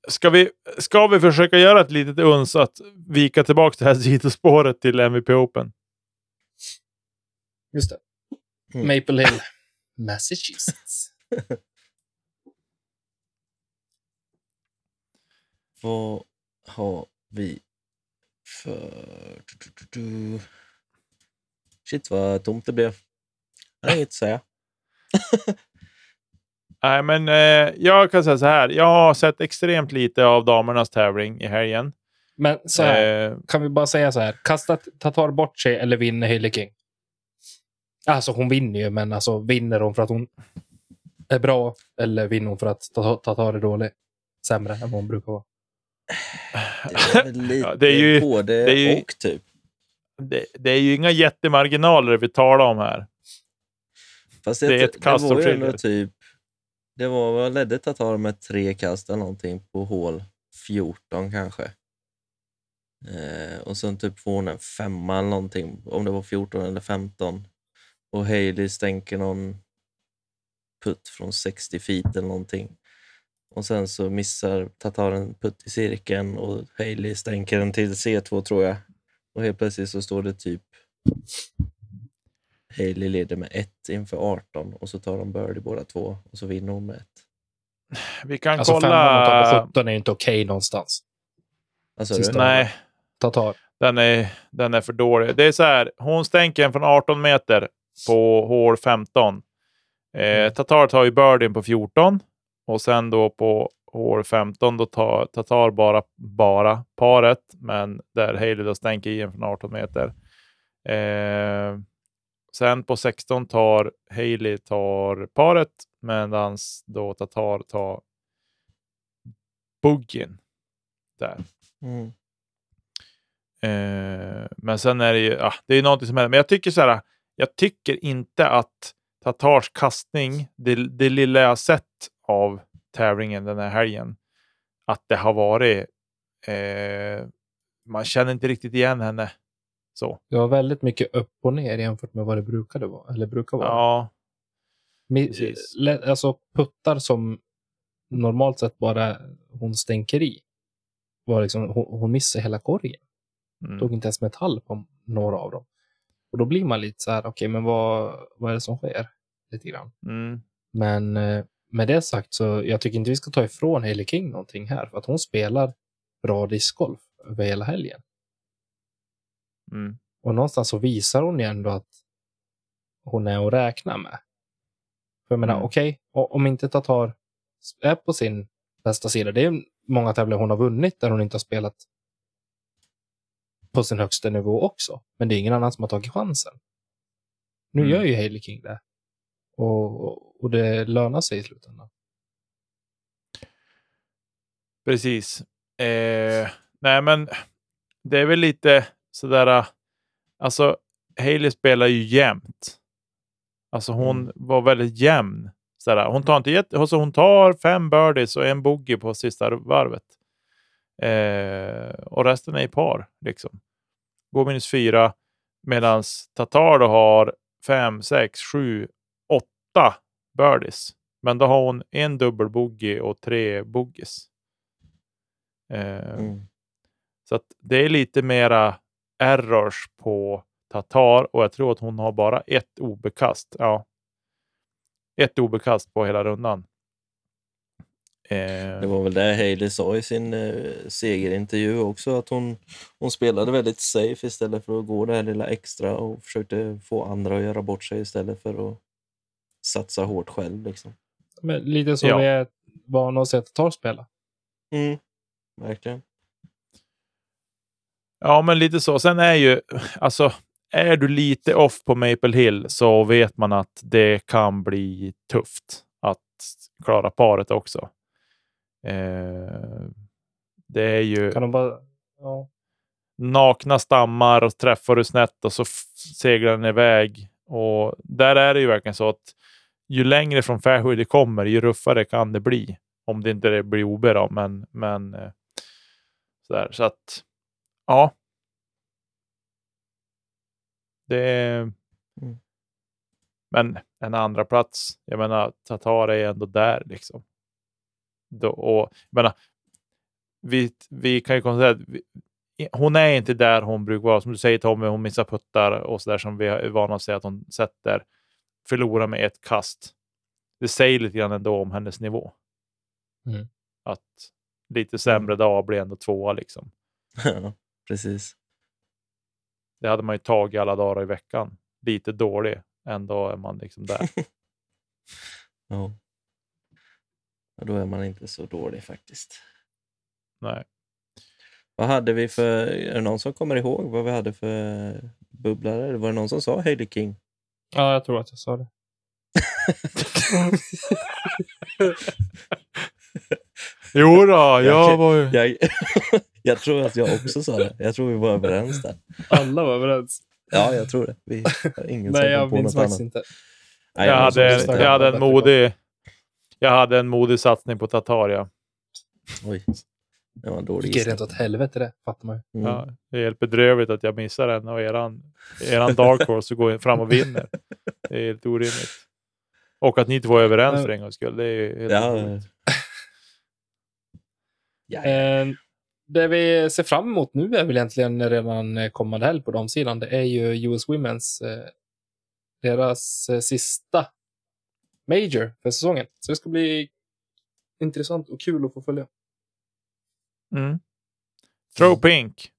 Ska, vi, ska vi försöka göra ett litet uns att vika tillbaka det här sidospåret till MVP Open? Just det. Mm. Maple Hill, Massachusetts. Vad har vi för... du, du, du, du. Shit vad tomt det blev. Jag har inget att säga. Nej, men eh, jag kan säga så här. Jag har sett extremt lite av damernas tävling i helgen. Men så här, Eh, kan vi bara säga så här. Kasta Tatar bort sig eller vinner Hailey King? Alltså hon vinner ju, men alltså vinner hon för att hon är bra eller vinner hon för att Tatar Tatar är dålig? Sämre än vad hon brukar vara. Det är väl lite Ja, det är ju- både det är ju- och typ. det, det är ju inga jättemarginaler vi talar om här. Fast Det är ett kast det som skiljer. typ... Det var, vad ledde Tatar med tre kast eller någonting på hål 14 kanske. Eh, och sen typ får hon en femma eller någonting, om det var 14 eller 15. Och Hailey stänker någon putt från 60 feet eller någonting. Och sen så missar Tatar en putt i cirkeln och Hailey stänker den till C2 tror jag. Och helt plötsligt så står det typ Hailey leder med ett inför 18 och så tar de birdie båda två och så vinner hon med ett. Vi kan Alltså kolla... på 17 är inte okej någonstans. Alltså? Nej, Tatar. den är, den är för dålig. Det är så här, hon stänker en från 18 meter på hål 15. Eh, Tatar tar ju birdien på 14 och sen då på hål 15 då tar Tatar bara, bara paret, men där Haley då stänker i en från 18 meter. Eh, sen på 16 tar Haley tar paret, medan då Tatar tar buggen där. Mm. Eh, men sen är det ju, ja, det är någonting som händer. Men jag tycker så här, jag tycker inte att Tatars kastning, det, det lilla jag sett av tävlingen den här helgen, att det har varit, eh, man känner inte riktigt igen henne. Så. Det var väldigt mycket upp och ner jämfört med vad det brukade vara. Eller brukar vara. Ja, precis. Alltså puttar som normalt sett bara hon stänker i. Var liksom, hon, hon missar hela korgen. mm. Tog inte ens metall på några av dem. Och då blir man lite så här, okej, men vad, vad är det som sker? Lite grann. Mm. Men eh, med det sagt så jag tycker inte vi ska ta ifrån Hailey King någonting här. För att hon spelar bra discgolf över hela helgen. Mm. Och någonstans så visar hon ju ändå att hon är att räkna med. För jag menar, Mm. okej, o- om inte Tatar är på sin bästa sida, det är många tävlingar hon har vunnit där hon inte har spelat på sin högsta nivå också. Men det är ingen annan som har tagit chansen. Nu Mm. gör ju Hailey King det. Och, och det lönar sig i slutändan. Precis. Eh, nej, men det är väl lite sådär. Alltså, Hailey spelar ju jämnt. Alltså hon Mm. var väldigt jämn. Sådär. Hon, tar inte jätte, alltså hon tar fem birdies och en bogey på sista varvet. Eh, och resten är i par. Liksom. Går minus fyra. Medan Tatar då har fem, sex, sju, birdies. Men då har hon en dubbel bogey och tre bogeys. Eh, Mm. så att det är lite mera errors på Tatar och jag tror att hon har bara ett obekast. Ja. Ett obekast på hela rundan. Eh, Det var väl det Hailey sa i sin eh, segerintervju också, att hon, hon spelade väldigt safe istället för att gå det här lilla extra och försökte få andra att göra bort sig istället för att satsa hårt själv. Liksom. Men lite så Ja. vi är vana att se Tatar spela. Mm. Verkligen. Ja, men lite så. Sen är ju, alltså, är du lite off på Maple Hill så vet man att det kan bli tufft att klara paret också. Eh, det är ju Kan de bara... Ja. nakna stammar och träffar du snett och så seglar den iväg. Och där är det ju verkligen så att ju längre från fairway det kommer, ju ruffare kan det bli. Om det inte blir OB då, men, men eh, sådär. Så att, ja. Det är... Mm. Men en andra plats, jag menar, Tatar är ändå där liksom. Då, och, jag menar, vi, vi kan ju konstatera att vi, hon är inte där hon brukar vara. Som du säger Tommy, hon missar puttar och sådär som vi är vana att säga att hon sätter. Förlorar med ett kast. Det säger lite grann ändå om hennes nivå. Mm. Att lite sämre dag blir ändå tvåa liksom. Ja, precis. Det hade man ju tagit alla dagar i veckan. Lite dålig, ändå är man liksom där. Ja. ja. Då är man inte så dålig faktiskt. Nej. Vad hade vi för, är det någon som kommer ihåg vad vi hade för bubblare? Var det någon som sa Hailey King? Ja, jag tror att jag sa det. Jo då, jag kan- var ju... Jag, jag tror att jag också sa det. Jag tror vi var överens där. Alla var överens. Ja, jag tror det. Vi har ingen som Nej, jag minns faktiskt inte. Nej, Jag så hade, lyssnade. jag hade en modig... Jag hade en modig satsning på Tatar, ja. Oj, det var en dålig gissning. rent åt helvete det, fattar man ju. Mm. Ja, det är helt bedrövligt att jag missar den och eran, eran dark horse går fram och vinner. Det är helt orimligt. Och att ni två är överens för en gångs skull. Det är ju helt Ja, otroligt. ja, Eh, det vi ser fram emot nu är väl egentligen redan kommande helg på damsidan. Det är ju US Women's, eh, deras eh, sista major för säsongen. Så det ska bli intressant och kul att få följa. Mm. Throw Pink.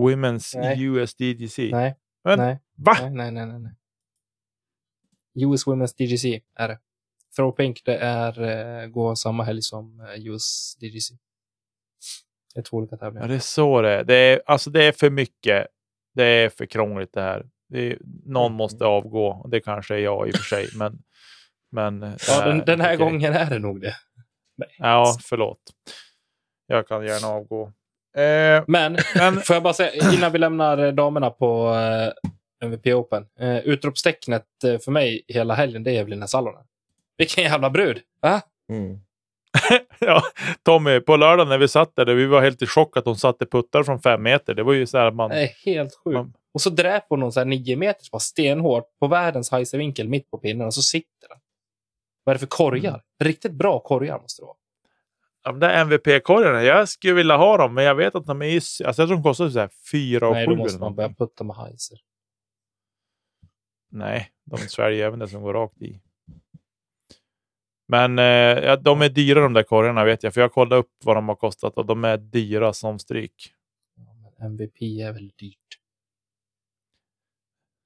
Women's Nej. USDGC. Nej, Men, nej, Va? nej, nej, nej, nej, nej. US Women's DGC är det. Throw Pink, det är eh, går samma helg som eh, US DGC. Det är två olika Ja, tävlingar. det är så det är. Det är, alltså det är för mycket. Det är för krångligt det här. Det är, någon Mm. måste avgå. Det kanske är jag i och för sig. Men, men Ja, den, den här okej. gången är det nog det. Ja, förlåt. Jag kan gärna avgå. Eh, Men men Får jag bara säga, innan vi lämnar eh, damerna på eh, MVP Open. Eh, utropstecknet eh, för mig hela helgen, det är Evelina Salonen. Vilken jävla brud! Va? Mm. ja, Tommy, på lördag när vi satt där, vi var helt i chock att hon satte puttar från fem meter. Det var ju så här man... Det är helt sjukt. man Och så dräper hon någon så här nio meters bara stenhårt på världens vinkel mitt på pinnen och så sitter den. Vad är det för korgar? Mm. Riktigt bra korgar måste det vara. De där MVP-korgarna, jag skulle vilja ha dem, men jag vet att de är... Alltså jag tror de kostar så här fyra och Nej, sju. då måste man börja putta med Heiser. Nej, de sväljer även det som går rakt i. Men eh, de är dyra de där korgarna vet jag, för jag kollade upp vad de har kostat och de är dyra som stryk. Ja, MVP är väl dyrt.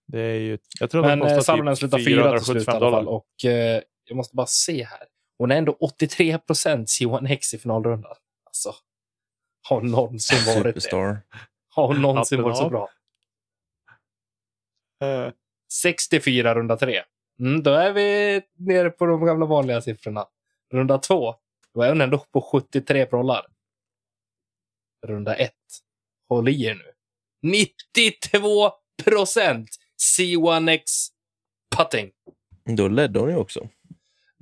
Det är ju, jag tror Men de eh, kostar Salonen typ slutar fyra till slut i 475 alla fall. dollar. Och eh, jag måste bara se här. Hon är ändå 83 procent C1X i finalrundan. Alltså, har någonsin varit det. Superstar. Har hon någonsin varit så bra? Eh, 64 runda tre. Mm, då är vi nere på de gamla vanliga siffrorna. Runda två, då är hon ändå på 73 prollar. Runda ett, håll i er nu. 92 procent C1X putting. Då ledde hon ju också.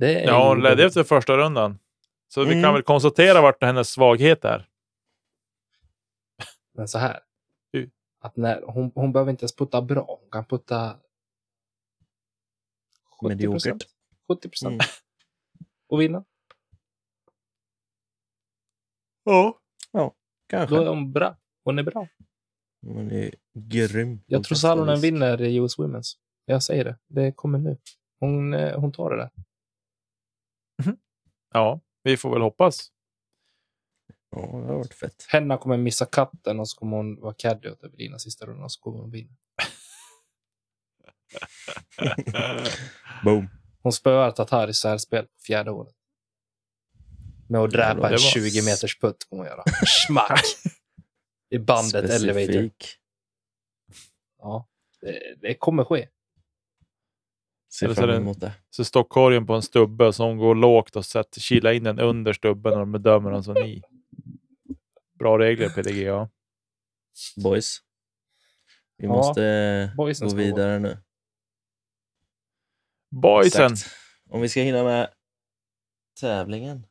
Det är Ja, hon ledde efter första rundan. Så vi Mm. kan väl konstatera vart hennes svaghet är. Men så här. Mm. Att när, hon, hon behöver inte ens putta bra. Hon kan putta 70 Mediokert. 70 procent. Mm. Och vinna. Ja. Kanske. Då är hon bra. Hon är bra. Hon är grym. Jag tror Salonen vinner i US Women's. Jag säger det. Det kommer nu. Hon, eh, hon tar det där. Ja, vi får väl hoppas. Ja, det har varit fett. Henna kommer missa katten och så kommer hon vara caddy åt Evelina sista rundan och så kommer hon vinna. Boom. Hon spöar Tatar i särspel på fjärde året. Med att dräpa en var- 20 meters putt kommer hon göra. Smack! I bandet elevator. Specifik. Ja, det, det kommer ske. Ser Eller så fram emot det. Så står korgen på en stubbe hon går lågt och sätter, kilar in den under stubben och de bedömer den som ni. Bra regler PDGA. Boys. Vi Ja, måste eh, boysen gå vidare nu. Boysen! Exakt. Om vi ska hinna med tävlingen.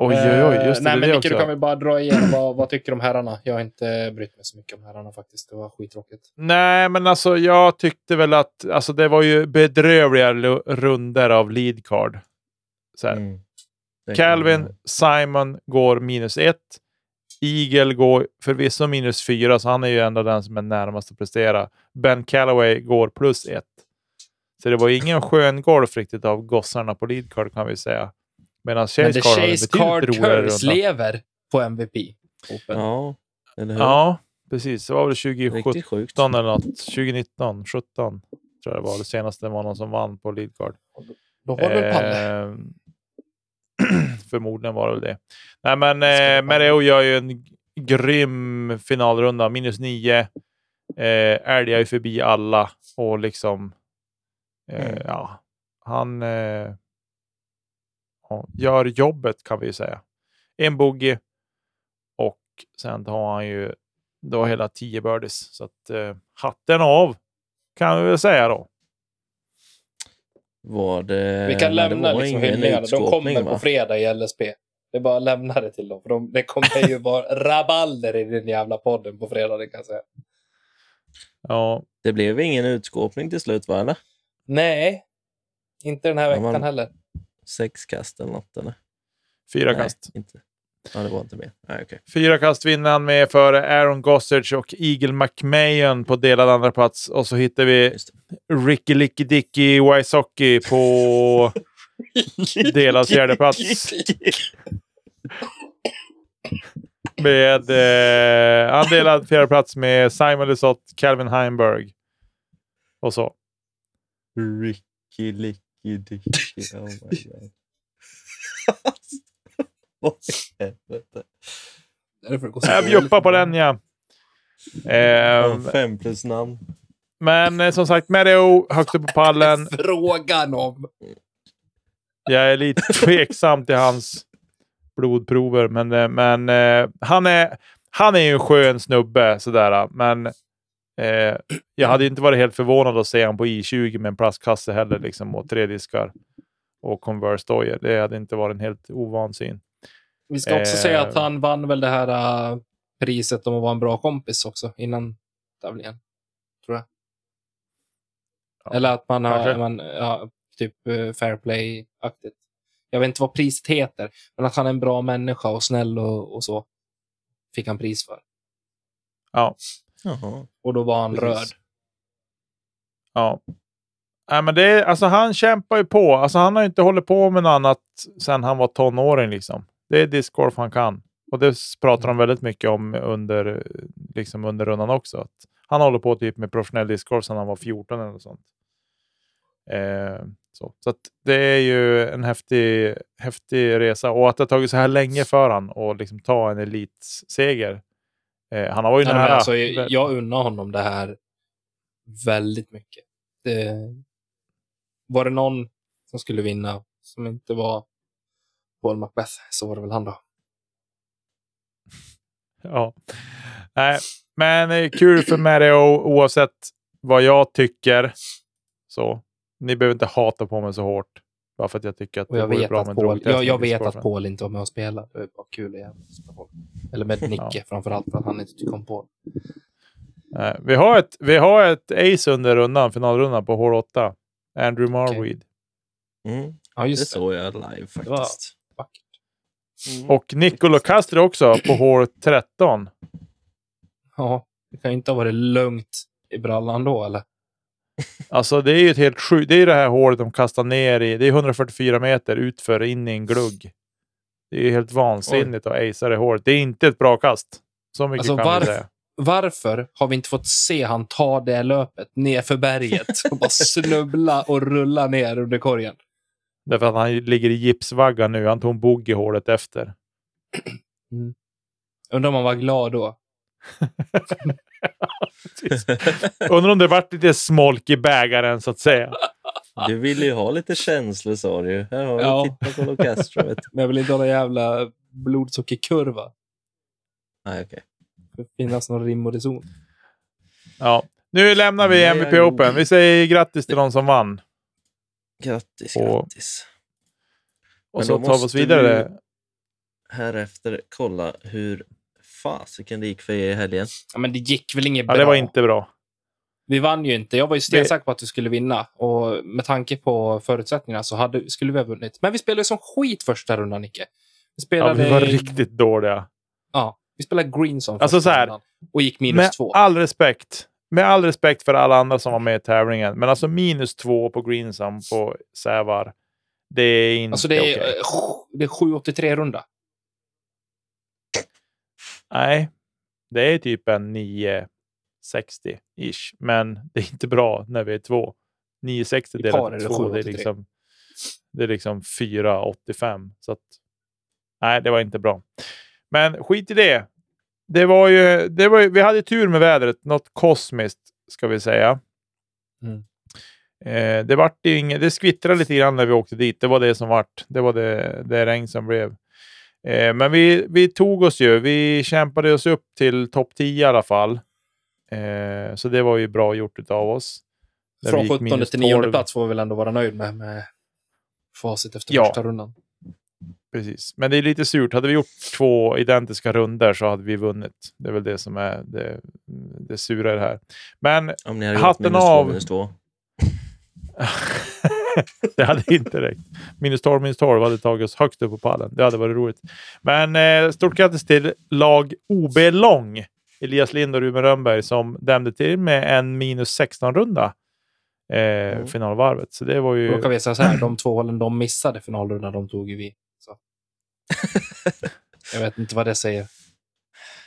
Oj, oj, oj. Just det, nej, det, men Micke, du kan väl bara dra igenom vad, vad tycker du om herrarna? Jag har inte brytt mig så mycket om herrarna faktiskt. Det var skittråkigt. Nej, men alltså jag tyckte väl att alltså, det var ju bedrövliga runder av lead card. Så här. Mm. Calvin, man- Simon går minus ett. Eagle går förvisso minus fyra, så han är ju ändå den som är närmast att prestera. Ben Calloway går plus ett. Så det var ingen skön golf riktigt av gossarna på lead card kan vi säga. Medan Men Chase det Card hade Chase Carters runda. lever på MVP. Open. Ja, eller hur? Ja, precis. Det var väl 2017 Riktigt sjukt. eller något. 2019, 17 tror jag det var. Det senaste var någon som vann på lead card. Då var det väl Palle. Eh, förmodligen var det väl det. Nej, men eh, det Mereo gör ju en grym finalrunda. Minus nio. Eh, älgar ju förbi alla och liksom... Eh, Mm. Ja, han eh, gör jobbet kan vi ju säga. En bogey och sen har han ju då hela tio birdies. Så att eh, hatten av kan vi väl säga då. Var det, Vi kan det lämna var liksom hyllningarna. De kommer på va? fredag i LSP. Det är bara att lämna det till dem. För de, det kommer ju vara rabalder i den jävla podden på fredag, det kan jag säga. Ja, Det blev ingen utskåpning till slut, va? Eller? Nej, inte den här Ja, veckan man- heller. Sex kast eller något, eller? fyra Nej, kast. inte. Ja, det var inte mer. Nej, okej. Fyra kast vinner han med för Aaron Gossage och Eagle McMahon på delad andra plats. Och så hittar vi. Ricky Licky Dicky Wysocki på delad fjärde plats. Med, eh, han delad fjärde plats med Simon Lesoth, Calvin Heimberg. Och så. Ricky Licky Dicky. Oh my god. Vad i helvete? Jag bjuppar på den ja. Eh, Fem plus namn. men eh, som sagt, Mereo högt upp på pallen. Frågan om. Jag är lite tveksam till hans blodprover, men, eh, men eh, han, är, han är ju en skön snubbe sådär. Men eh, jag hade inte varit helt förvånad att se honom på I20 med en plastkasse heller liksom, och tre diskar och Converse-dojor. Det hade inte varit en helt ovan syn. Vi ska också Eh. säga att han vann väl det här äh, priset om att vara en bra kompis också innan tävlingen. Tror jag. Ja, Eller att man har kanske. man, ja, typ eh, fair play-aktigt. Jag vet inte vad priset heter, men att han är en bra människa och snäll och, och så. Fick han pris för. Ja. Jaha. Och då var han Precis. röd. Ja. Nej, men det är, alltså, han kämpar ju på. Alltså, han har ju inte hållit på med något annat sedan han var tonåring. Liksom. Det är discgolf han kan. Och det pratar de väldigt mycket om under, liksom under rundan också. Att han håller på typ med professionell discgolf sedan han var 14 eller något sånt. Eh, så så att det är ju en häftig, häftig resa. Och att det har tagit så här länge för han att liksom ta en elitseger Eh, han var ju Nej, nära. alltså, jag, jag unnar honom det här väldigt mycket. Det, var det någon som skulle vinna som inte var Paul Macbeth så var det väl han då. Ja. Nej, men eh, kul för Mario oavsett vad jag tycker. Så ni behöver inte hata på mig så hårt. Bara för att jag tycker att Och jag vore vet, bra att med Paul, jag, jag vet att. Paul inte var med och spelade. Det bara kul folk. Eller med Nicke framförallt för att han inte tycker om Paul. Nej, vi, har ett, vi har ett ace under rundan, finalrundan på hål 8. Andrew Marweed. Mm, Ja, det just det. såg jag live var- faktiskt. Mm. Och Nicolo Castro också på hål 13. Ja, det kan ju inte ha varit lugnt i brallan då, eller? Alltså det är ju ett helt sjukt. Det är ju det här hålet de kastar ner i. Det är 144 meter utför in i en glugg. Det är ju helt vansinnigt att acea det hålet. Det är inte ett bra kast. Så mycket Alltså, kan varf- säga. Varför har vi inte fått se han ta det löpet ner för berget och bara snubbla och rulla ner under korgen? Därför att han ligger i gipsvagga nu. Han tog en bogey hålet efter. Undrar om han var glad då. Undrar om det vart lite smolk i bägaren så att säga. Du ville ju ha lite känslor sa du ju. Här har du Ja. titta på Castro. Vet du. Men jag vill inte ha någon jävla blodsockerkurva. Nej, okej. Det får finnas någon rim och reson. Ja. Nu lämnar vi Nej, MVP jag- Open. Vi säger grattis till de som vann. Grattis, Och- grattis. Och Men så tar vi oss vidare. du- Härefter kolla hur fasiken det gick för er i helgen. Ja, men det gick väl inget Ja, bra. det var inte bra. Vi vann ju inte. Jag var ju stensäker på att du skulle vinna. Och med tanke på förutsättningarna så hade, skulle vi ha vunnit. Men vi spelade som skit första rundan, Nicke. Vi Ja, spelade, vi var riktigt dåliga. ja, vi spelade green som Alltså första så här, rundan. Och gick minus Med två. all respekt. Med all respekt för alla andra som var med i tävlingen. Men alltså minus två på Greensam på Sävar. Det är inte Alltså det är, okej. eh, det är 783 runda. Nej, det är typ en 960-ish. Men det är inte bra när vi är två. 960 I delat det två, det är 783. liksom, det är liksom 485. Så att, nej, det var inte bra. Men skit i det. Det var ju, det var ju, vi hade tur med vädret, något kosmiskt ska vi säga. Mm. Eh, det vart inget, det skvittrade lite grann när vi åkte dit. Det var det som vart. Det var det, det regn som blev. Eh, men vi, vi tog oss ju. Vi kämpade oss upp till topp 10 i alla fall. Eh, så det var ju bra gjort av oss. Där Från gick 17 minus till 9 12. plats får vi väl ändå vara nöjd med, med facit efter Ja. första rundan. Precis. Men det är lite surt. Hade vi gjort två identiska runder så hade vi vunnit. Det är väl det som är det, det sura i det här. Men Om ni hade Hatten gjort minus av. två, minus två. det hade inte räckt. Minus 12, minus 12 hade tagit oss högst upp på pallen. Det hade varit roligt. Men eh, stort grattis till lag OB Lång. Elias Lind och Ruben Rönnberg som dämde till med en minus 16-runda. Eh, Mm. Finalvarvet. Så det var ju... Då kan vi säga så här, de två hålen de missade finalrundan, de tog ju vi. Så. Jag vet inte vad det säger.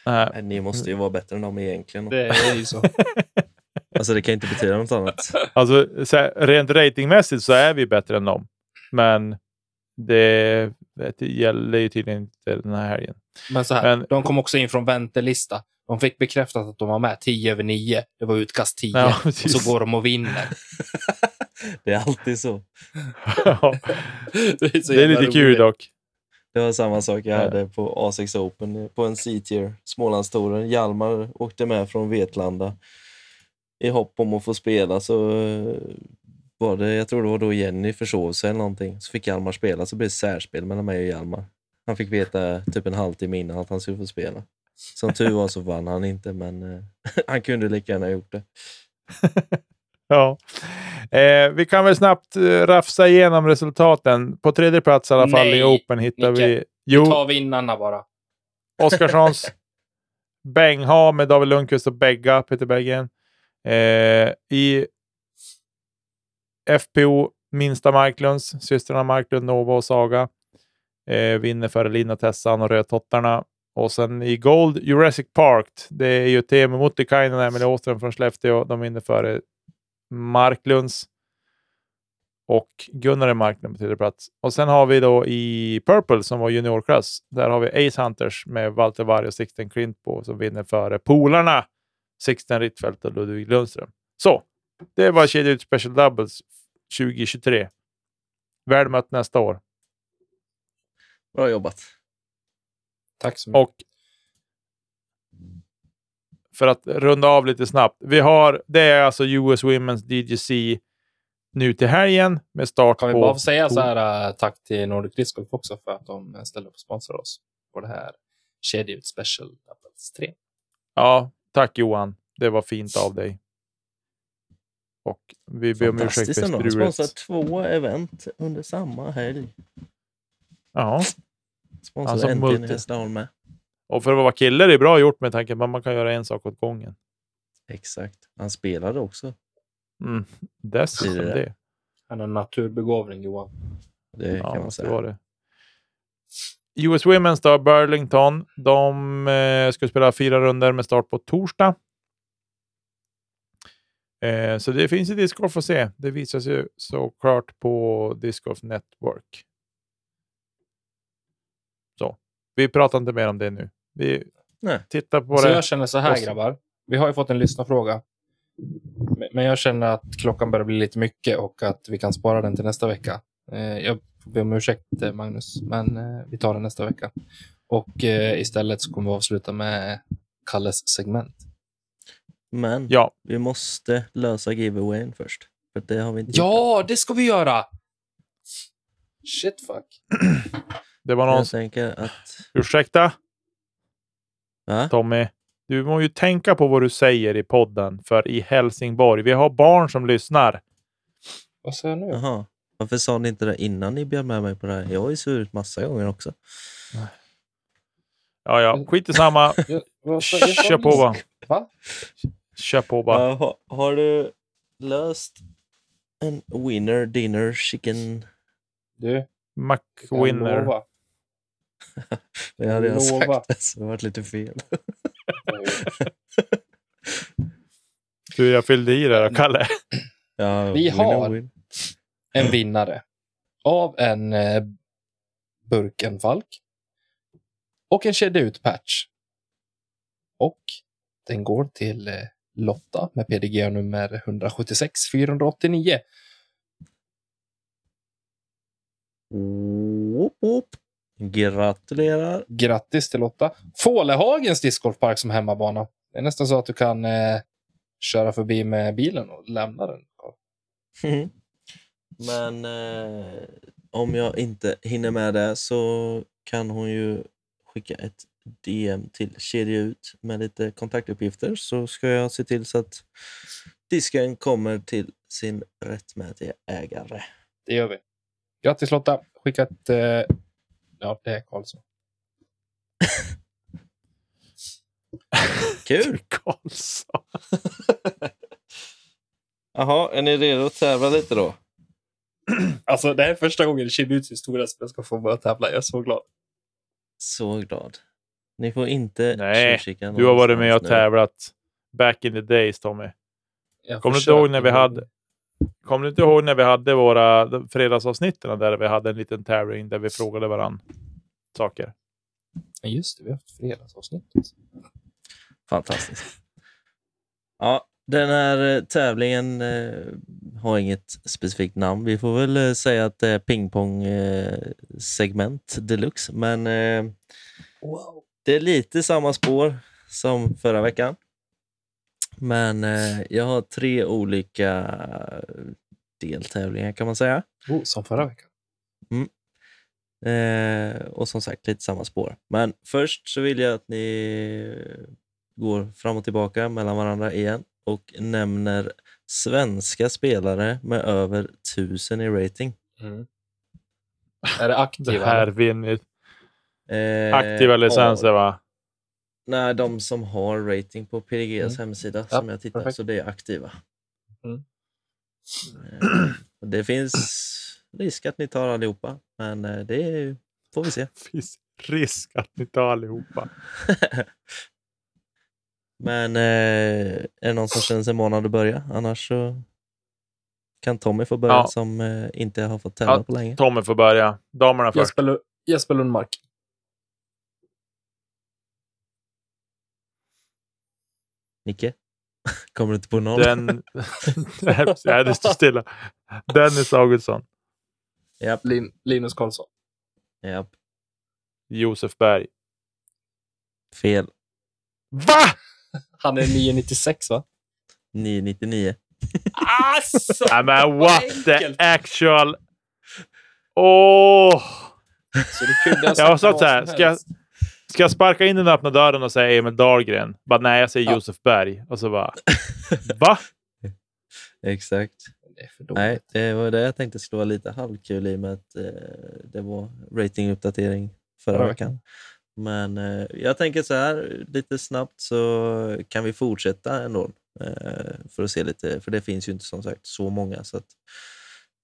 Nej, ni måste ju vara bättre än dem egentligen. Det är ju så. Alltså det kan inte betyda något annat. Alltså, så här, rent ratingmässigt så är vi bättre än dem. Men det, det gäller ju tydligen inte den här helgen. Men så här, Men- de kom också in från väntelista. De fick bekräftat att de var med 10 över 9. Det var utkast 10. Ja, och så går de och vinner. Det är alltid så. Ja, det är, så det är lite kul dock. Det var samma sak jag Ja. hade på A6 Open på en C-tier, Smålandstouren. Hjalmar åkte med från Vetlanda i hopp om att få spela så eh, var det, jag tror det var då Jenny försov sig eller någonting. Så fick Hjalmar spela så blev det särspel mellan mig och Hjalmar. Han fick veta typ en halvtimme innan att han skulle få spela. Som tur var så vann han inte men eh, han kunde lika gärna ha gjort det. Ja. Eh, vi kan väl snabbt eh, rafsa igenom resultaten. På tredje plats i alla fall i Open hittar Micke. vi jo, tar vinnarna bara. Oskarssons Bengha med David Lundqvist och Begga, Peter Beggen. Eh, I FPO minsta Marklunds, systrarna Marklund, Nova och Saga. Eh, vinner före Lina Tessan och Rödtottarna. Och sen i Gold, Jurassic Park. Det är ju Teemu Muttikainen och Emelie Åström från Skellefteå. De vinner före Marklunds. Och Gunnar är Marklund på tredje plats. Och sen har vi då i Purple som var juniorklass. Där har vi Ace Hunters med Walter Varg och Sixten Klintbo som vinner före polarna Sixten Rittfeldt och Ludvig Lundström. Så, det var kedja ut Special Doubles 2023. Väl mött nästa år. Bra jobbat. Tack så mycket. Och för att runda av lite snabbt. Vi har, det är alltså US Women's DGC nu till helgen med start Kan vi på... bara få säga så här äh, tack till Nordic Disc Golf också för att de ställer upp och sponsrar oss på det här kedja ut Special Doubles 3. Ja, tack Johan. Det var fint av dig. Och vi ber om ursäkt Fantastiskt för strulet. Sponsrat två event under samma helg. Ja, Sponsrar Alltså i Hässleholm med. och för att vara kille är det bra gjort med tanke på att man kan göra en sak åt gången. Exakt. Han spelade också. Mm. Dessutom Det är det. det. Han är en naturbegåvning Johan. Det Ja, kan man det säga. var det. US Women's då, Burlington. De eh, ska spela fyra runder med start på torsdag. Eh, så det finns ju discgolf att se. Det visas ju såklart på Discgolf Network. Så, vi pratar inte mer om det nu. Vi Nej. tittar på Så det. jag känner så här grabbar. Vi har ju fått en lyssnarfråga. Men- Men jag känner att klockan börjar bli lite mycket och att vi kan spara den till nästa vecka. Eh, Jag får be om ursäkt eh, Magnus, men eh, vi tar den nästa vecka. Och eh, istället så kommer vi avsluta med Kalles segment. Men Ja, vi måste lösa giveawayen först. För det har vi inte gjort Ja, det ska vi göra! Shit fuck. det var någon... Jag tänker att... Ursäkta Va? Tommy. Du må ju tänka på vad du säger i podden för i Helsingborg. Vi har barn som lyssnar. Vad säger jag nu? Jaha. Varför sa ni inte det innan ni bjöd med mig på det här? Jag har ju svurit massa gånger också. Ja, ja, skit i samma. Kör på bara. Va? Kör på bara. Ha, har du löst en winner dinner chicken? Du, McWinner. Det hade jag Lova. sagt, så det varit lite fel. Du, jag fyllde i det då, Kalle. Ja, Vi har- win. En vinnare av en eh, burkenfalk och en kedja ut patch. Och den går till eh, Lotta med PDG nummer 176 489. Whoop, whoop. Gratulerar. Grattis till Lotta. Fålehagens discgolfpark som hemmabana. Det är nästan så att du kan eh, köra förbi med bilen och lämna den. Men eh, om jag inte hinner med det så kan hon ju skicka ett DM till Kedja Ut med lite kontaktuppgifter så ska jag se till så att disken kommer till sin rättmätiga ägare. Det gör vi. Grattis Lotta. Skicka ett... Eh, ja, det är Karlsson. Kul! Karlsson. Jaha, är ni redo att tävla lite då? Alltså, det här är första gången i Kibuts historia som jag ska få vara tävla. Jag är så glad. Så glad. Ni får inte Nej, Du har varit med och nu. tävlat back in the days, Tommy. Jag Kommer du inte ihåg när vi hade- Kommer du inte ihåg när vi hade våra fredagsavsnitten där vi hade en liten tävling där vi frågade varandra saker? Ja, just det, vi har haft fredagsavsnitt. Fantastiskt. Ja, den här eh, tävlingen eh, har inget specifikt namn. Vi får väl eh, säga att det är pingpong eh, segment deluxe, men eh, Wow. det är lite samma spår som förra veckan. Men eh, jag har tre olika deltävlingar kan man säga. Oh, som förra veckan. Eh, och som sagt, lite samma spår. Men först så vill jag att ni går fram och tillbaka mellan varandra igen och nämner svenska spelare med över 1000 i rating. Mm. Är det aktiva? Det här vinner Eh, aktiva licenser har- va? Nej, de som har rating på PDGs Mm. hemsida Ja, som jag tittar perfekt. så det är aktiva. Mm. Eh, det finns risk att ni tar allihopa, men eh, det är, får vi se. finns risk att ni tar allihopa. Men eh, är det någon som känner sig manad att börja? Annars så kan Tommy få börja Ja. som eh, inte har fått tävla Ja, på länge? Tommy får börja. Damerna först. Jesper, Jesper Lundmark. Nicke? Kommer du inte på någon? Den... Nej, det står stilla. Dennis Augustsson. Japp. Lin, Linus Karlsson. Japp. Josef Berg. Fel. Va? Han är 996 va? 999. Alltså! Nej, men what the actual... Åh! Så du kunde ha Jag har sagt så här, ska jag, ska jag sparka in den öppna dörren och säga Emil Dahlgren? Bara, nej, jag säger Ja. Josef Berg. Och så bara... Va? Exakt. Det Nej, det var det jag tänkte skulle vara lite halvkul i och med att eh, det var ratinguppdatering förra Förra veckan. Men eh, jag tänker så här, lite snabbt så kan vi fortsätta ändå. Eh, för att se lite, för det finns ju inte som sagt så många. Så att,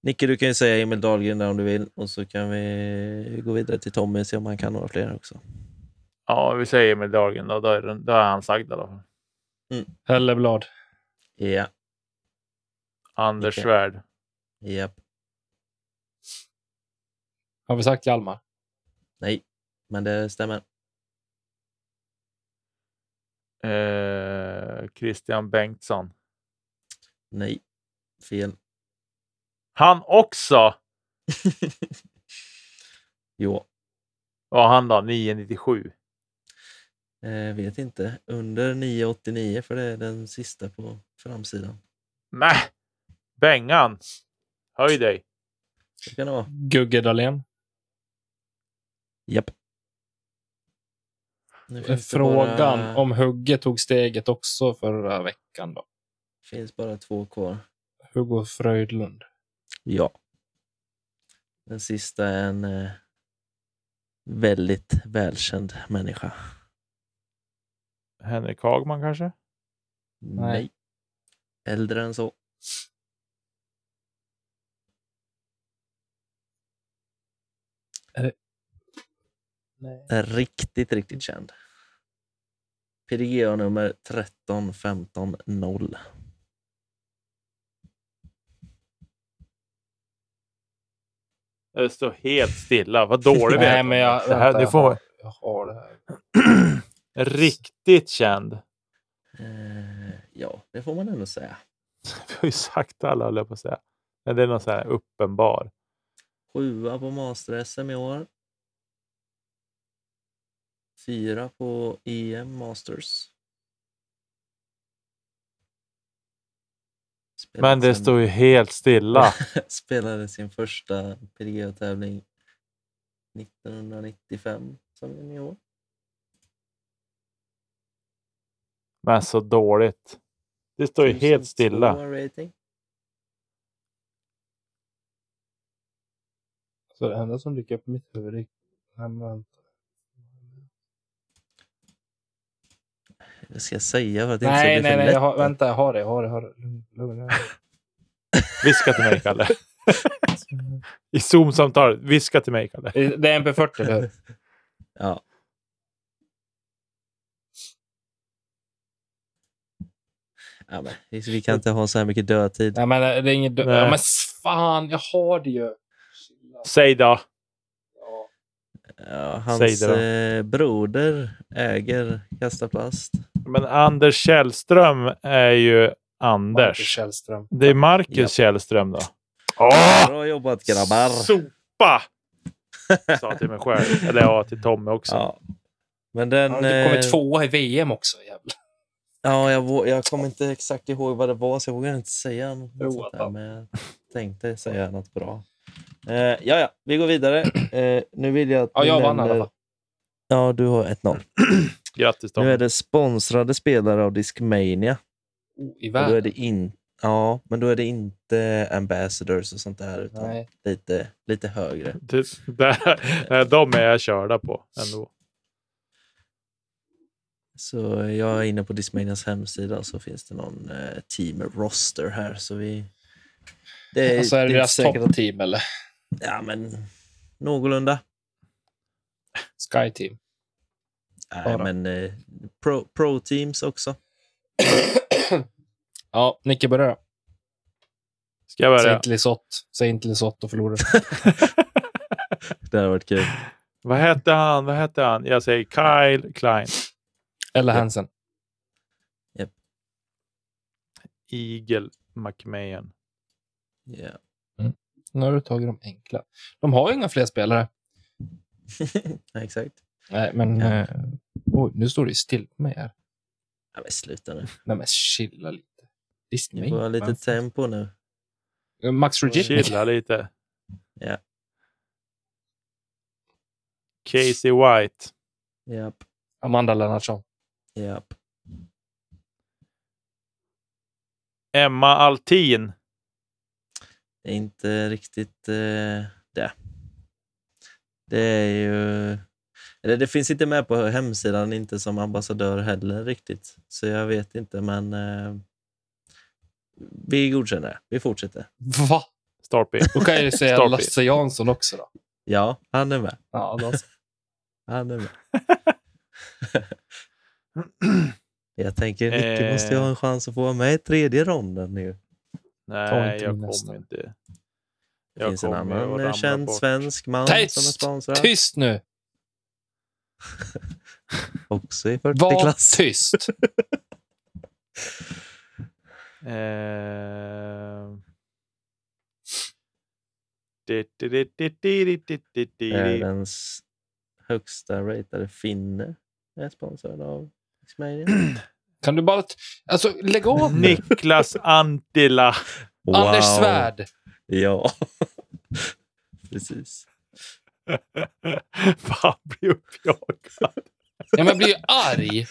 Nicke, du kan ju säga Emil Dahlgren där om du vill och så kan vi gå vidare till Tommy och se om han kan några fler också. Ja, vi säger Emil Dahlgren då. Då är, den- då är han sagd i alla fall. Helleblad. Ja, Anders Okej. Svärd. japp, Har vi sagt Hjalmar? nej, men det stämmer. Eh, Christian Bengtsson. Nej, fel. Han också! jo, Vad han då? 997. Eh, vet inte. Under 9,89 för det är den sista på framsidan. Nej! Bengan! Höj dig! Det kan det vara. Gugge Dahlén. Japp. Det Frågan bara, om Hugge tog steget också förra veckan då. finns bara två kvar. Hugo Fröjdlund. Ja. Den sista är en eh, väldigt välkänd människa. Henrik Hagman kanske? Nej. Äldre än så. Nej. Riktigt, riktigt känd. PDGA nummer 13 15 0. Det står helt stilla. Vad dålig vi är. Nej, men jag, Det här, vänta, jag, får har, jag har det här. riktigt känd. Eh, ja, det får man ändå säga. Vi har ju sagt alla, höll jag på att säga. Men det är någon så här uppenbar. Sjua på Master-SM i år. Fyra på EM Masters. Spelat Men det sin- står ju helt stilla. spelade sin första PDGA-tävling 1995 som junior. Men så dåligt. Det står ju helt 1002 stilla. Rating. Så det enda som dyker upp i mitt huvud är... Nej. Det ska jag säga för att det inte nej, ska bli nej, för nej lätt. jag har, vänta, jag har det. Jag har det. Jag har det. Lugn, lugn, lugn. Viska till mig, Kalle. I Zoom-samtalet. Viska till mig, Kalle. Det är MP40, eller hur? Ja. Ja, men, vi kan inte ha så här mycket dödtid. Nej, men det är inget... dö- Nej. Ja, men fan, jag har det ju. Säg då. Ja. Ja, Säg hans det då. eh, broder äger Kasta Plast. Men Anders Källström är ju Marcus Anders. Källström. Det är Marcus Japp. Källström då. Åh! Bra jobbat grabbar! Sopa! Sa till mig själv. Eller ja, till Tommy också. Ja. Men den... Ja, du kommer eh, tvåa i VM också. Jävlar. Ja, jag, jag kommer inte exakt ihåg vad det var, så jag vågar inte säga något Jo, sånt där, men jag tänkte säga något bra. Eh, ja, ja, vi går vidare. Eh, nu vill jag att Ja, jag vann i alla fall. Ja, du har 1-0. Grattis Tommy. Nu är det sponsrade spelare av Discmania. Oh, I Och då är världen. det in, ja, men då är det inte ambassadors och sånt där, utan Nej. lite, lite högre. Det, där, de är jag körda på ändå. Så jag är inne på Discmanias hemsida så finns det någon eh, team roster här. Så vi... Det Alltså är det inte deras toppteam eller? Ja, men någorlunda. Sky Team. Nej, Bara. men eh, pro, pro teams också. Ja, Nicke börjar. Ska jag Säg börja? inte. Säg inte Lisotte och förlorar. Det hade varit kul. Vad hette han? Vad hette han? Jag säger Kyle Klein. Eller. Hansen. Eagle McMahon. Ja. Nu har du tagit de enkla. De har ju inga fler spelare. Exakt. Nej, men... Ja. Eh, oj, nu står det still på mig här. Ja, men sluta nu. Nej, men chilla lite. Disney. Det får vara lite Men- tempo nu. Max Regina. Chilla lite. Ja. Casey White. Japp. Amanda Lennartsson. Japp. Emma Altin. Det är inte riktigt eh, det. Det är ju... Eller det finns inte med på hemsidan, inte som ambassadör heller riktigt. Så jag vet inte, men eh, vi godkänner det. Vi fortsätter. Va? Starpy. Då kan jag ju säga. Lasse Jansson också då. Ja, han är med. Ja, då. Han är med. jag tänker Nicke Eh. måste ju ha en chans att få vara med i tredje ronden nu. Nej, inte jag kommer inte. Det Jag finns en annan känd bort. svensk man Tyst! som är sponsrad. Tyst nu! Också i 40 Var klass. tyst! Eh. eh... Världens högsta ratade finne är sponsrad av Xmaria. Kan du bara... Alltså, lägg av. Niklas Antila. Wow. Anders Svärd. Ja, precis. Fan, blir uppjagad. Ja, men jag blir ju arg.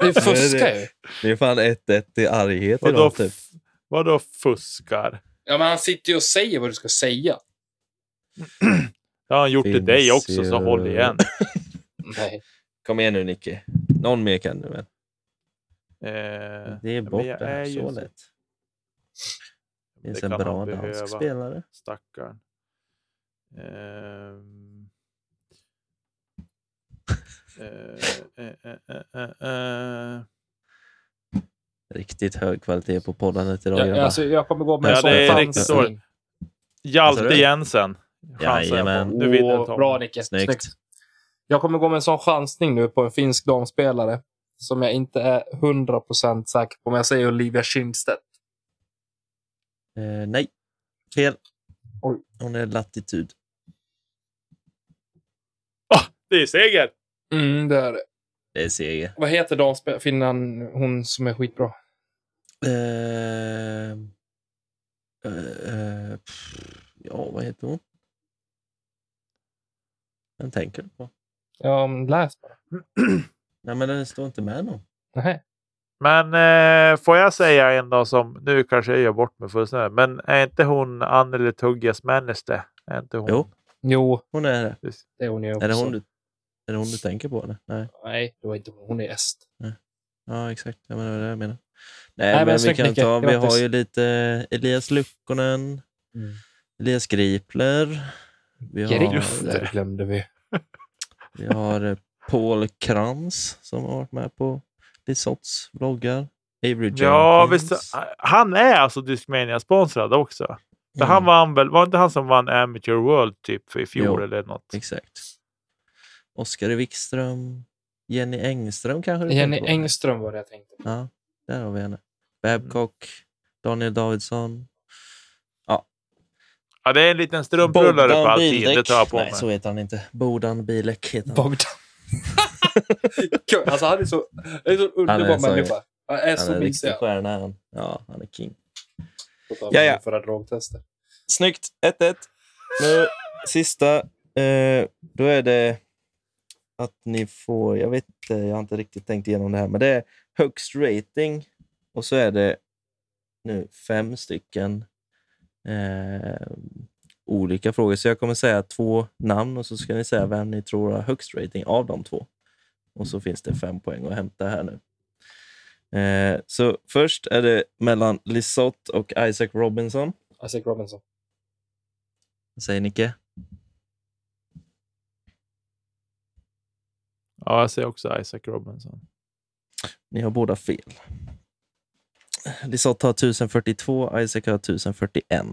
Du fuskar ju. Det är fan 1-1 i arghet Vadå, idag typ. vadå fuskar? Ja, men han sitter ju och säger vad du ska säga. Det har han gjort till dig också, så ju- håll igen. Nej. Kom igen nu Nicke. Någon mer kan du väl? Eh, Det är men bort jag det här är ju så så- lätt. Det finns en bra dansk behöva. spelare. Stackarn. Ehm. Eh, eh, eh, eh, eh. Riktigt hög kvalitet på poddandet idag Ja, alltså, jag kommer gå med Ja, en sån det är riktigt dåligt. Hjalte du? Jensen. Jajamän. Nu vinner Tom. bra Nicke. Snyggt. Snyggt. Jag kommer gå med en sån chansning nu på en finsk damspelare som jag inte är 100% säker på. Men jag säger Olivia Kindstedt. Eh, nej, fel. Oj. Hon är latitud. Det är seger! Mm, det är det. Det är seger. Vad heter? Finland, hon som är skitbra. Eh, eh, pff, ja, vad heter hon? Vem tänker du på? Ja, men läs bara. Nej, men den står inte med någon. Nej. Men eh, får jag säga en då som, nu kanske jag gör bort mig fullständigt, men är inte hon Anneli Tugges Männeste? Är inte hon? Jo. Jo, Hon är det. det är hon ju också. Är det hon du, är det hon du tänker på? Eller? Nej. Nej, det var inte hon. Hon är est. Ja, exakt. Jag menar, det det jag menar. Nej, Nej, men men, vi kan ta, vi Grattis. har ju lite Elias Lukkonen, Mm. Elias Gripler. Vi har, Gripler glömde vi. vi har eh, Paul Krantz som har varit med på Lisotts vloggar. Avery Ja, Jenkins. visst. Han är alltså Discmania-sponsrad också. Mm, han vann väl, var inte han som vann Amateur World typ för i fjol Jo. eller något? Exakt. Oskar Wikström. Jenny Engström kanske Jenny? Engström var det jag tänkte på. Ja, där har vi henne. Babcock, Daniel Davidsson. Ja, det är en liten strumprullare på allting. Det tar jag på Nej, mig. så heter han inte. Bodan Bilek heter han. Bogdan. alltså han är så, han är så Han är underbar så- människa. Han är Han så är en mysig. riktig stjärna. är han. Ja, han är king. Ja, Ja, ja. För drogtester. Snyggt. 1-1. Nu, sista. Eh, då är det att ni får... Jag vet inte, jag har inte riktigt tänkt igenom det här, men det är högst rating. Och så är det nu fem stycken eh, olika frågor. Så jag kommer säga två namn och så ska ni säga vem ni tror har högst rating av de två. Och så finns det fem poäng att hämta här nu. Eh, så först är det mellan Lisotte och Isaac Robinson. Isaac Robinson. Vad säger Nicke? Ja, jag säger också Isaac Robinson. Ni har båda fel. Lisotte har 1042, Isaac har 1041.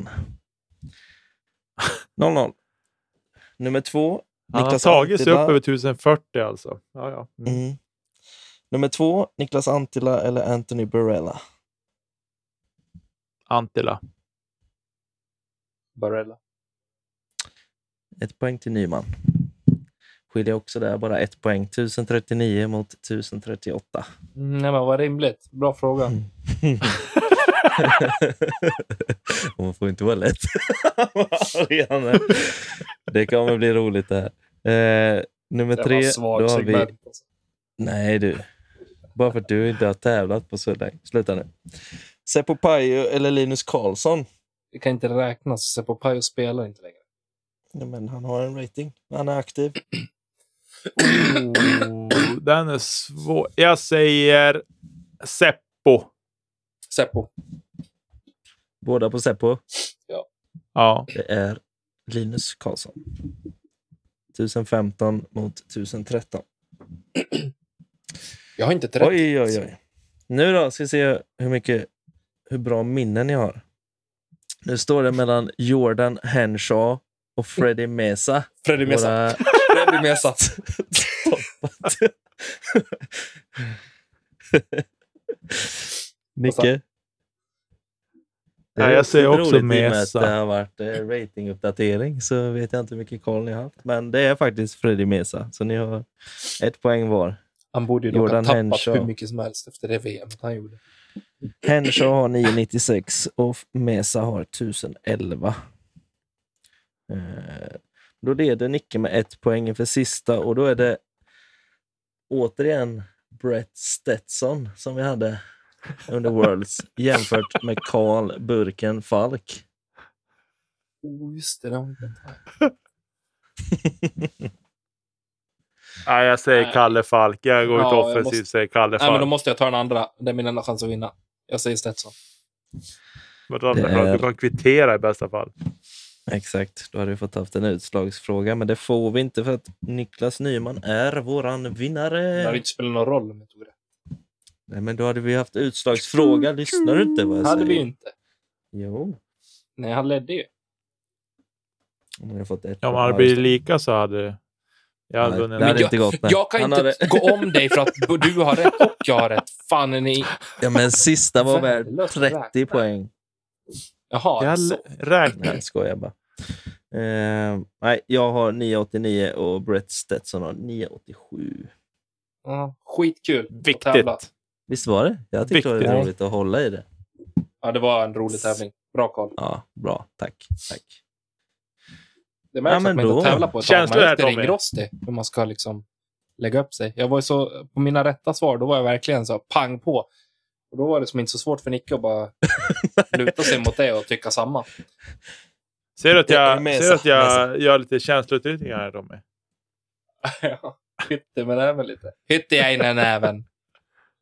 0-0. Nummer två, Han har tagit sig upp över 1040 alltså. Ja, ja. Mm. Mm. Nummer två, Niklas Antila eller Anthony Barella. Antila. Barella. Ett poäng till Nyman. Skiljer också där bara ett poäng. 1039 mot 1038. Mm, nej, men vad rimligt. Bra fråga. Hon får inte vara lätt. Det kommer bli roligt det här. Eh, nummer Det tre, var då har vi... segment. Alltså. Nej du. Bara för att du inte har tävlat på så länge. Sluta nu. Seppo Pajo eller Linus Karlsson? Det kan inte räknas. Seppo Pajo spelar inte längre. Ja, men han har en rating. Han är aktiv. Oh, den är svår. Jag säger Seppo. Seppo. Båda på Seppo. Ja. Det är Linus Karlsson. 1015 mot 1013. Jag har inte rätt. Oj, oj, oj. Nu då ska vi se hur mycket hur bra minnen ni har. Nu står det mellan Jordan Henshaw och Freddie Mesa. Freddy Mesa. Våra Freddy Mesa. toppat. Nicke? Det Ja, är jag lite också med Mesa. att Det har varit eh, ratinguppdatering så vet jag inte hur mycket koll ni har haft. Men det är faktiskt Freddie Mesa, så ni har ett poäng var. Han borde ju dock Jordan ha tappat Henshaw. hur mycket som helst efter det VM han gjorde. Henshaw har 996 och Mesa har 1011. Då leder Nicke med ett poäng inför sista och då är det återigen Brett Stetson som vi hade under Worlds jämfört med Karl Burken Falk. Oh, just det. det ja, jag säger Nej. Kalle Falk. Jag går Ja, ut jag offensivt måste- säger Kalle Nej, men då Falk. måste jag ta den andra. Det är min enda chans att vinna. Jag säger Stetson. Vadå, Det är- Du kan kvittera i bästa fall. Exakt, då hade vi fått haft en utslagsfråga, men det får vi inte för att Niklas Nyman är våran Det hade vinnare. inte spelat någon roll om jag tog det. Nej, men då hade vi haft utslagsfråga. Lyssnar du inte vad jag hade säger? vi ju inte. Jo, Nej, han ledde ju. om jag hade fått ett Ja, om det hade lika så hade jag hade vunnit. det hade jag- inte gått. nej. Jag kan Han inte hade- gå om dig för att du har rätt och jag har rätt. Fan, är ni... Ja, men sista var värd Värdelöst 30 räknat. poäng. Jaha, Jag alltså. räknar. Nej, jag skojar bara. Eh, nej, jag har 989 och Brett Stetson har 987. Ja, skitkul. att tävla. Viktigt. Visst var det? Jag tyckte det var Viktigt. roligt att hålla i det. Ja, det var en rolig tävling. Bra koll. Ja, bra. Tack. Tack. Det märks Ja, men att man inte då- har tävlat på ett tag. Känslor Man är lite ringrostig hur man ska liksom lägga upp sig. Jag var ju så, på mina rätta svar, då var jag verkligen så pang på. Och då var det som inte så svårt för Nicke att bara luta sig mot det och tycka samma. Ser du att jag, Mesa, ser du att jag gör lite känsloutryckningar här Tommy? Ja, Hytte med näven lite. Hytte jag in i näven.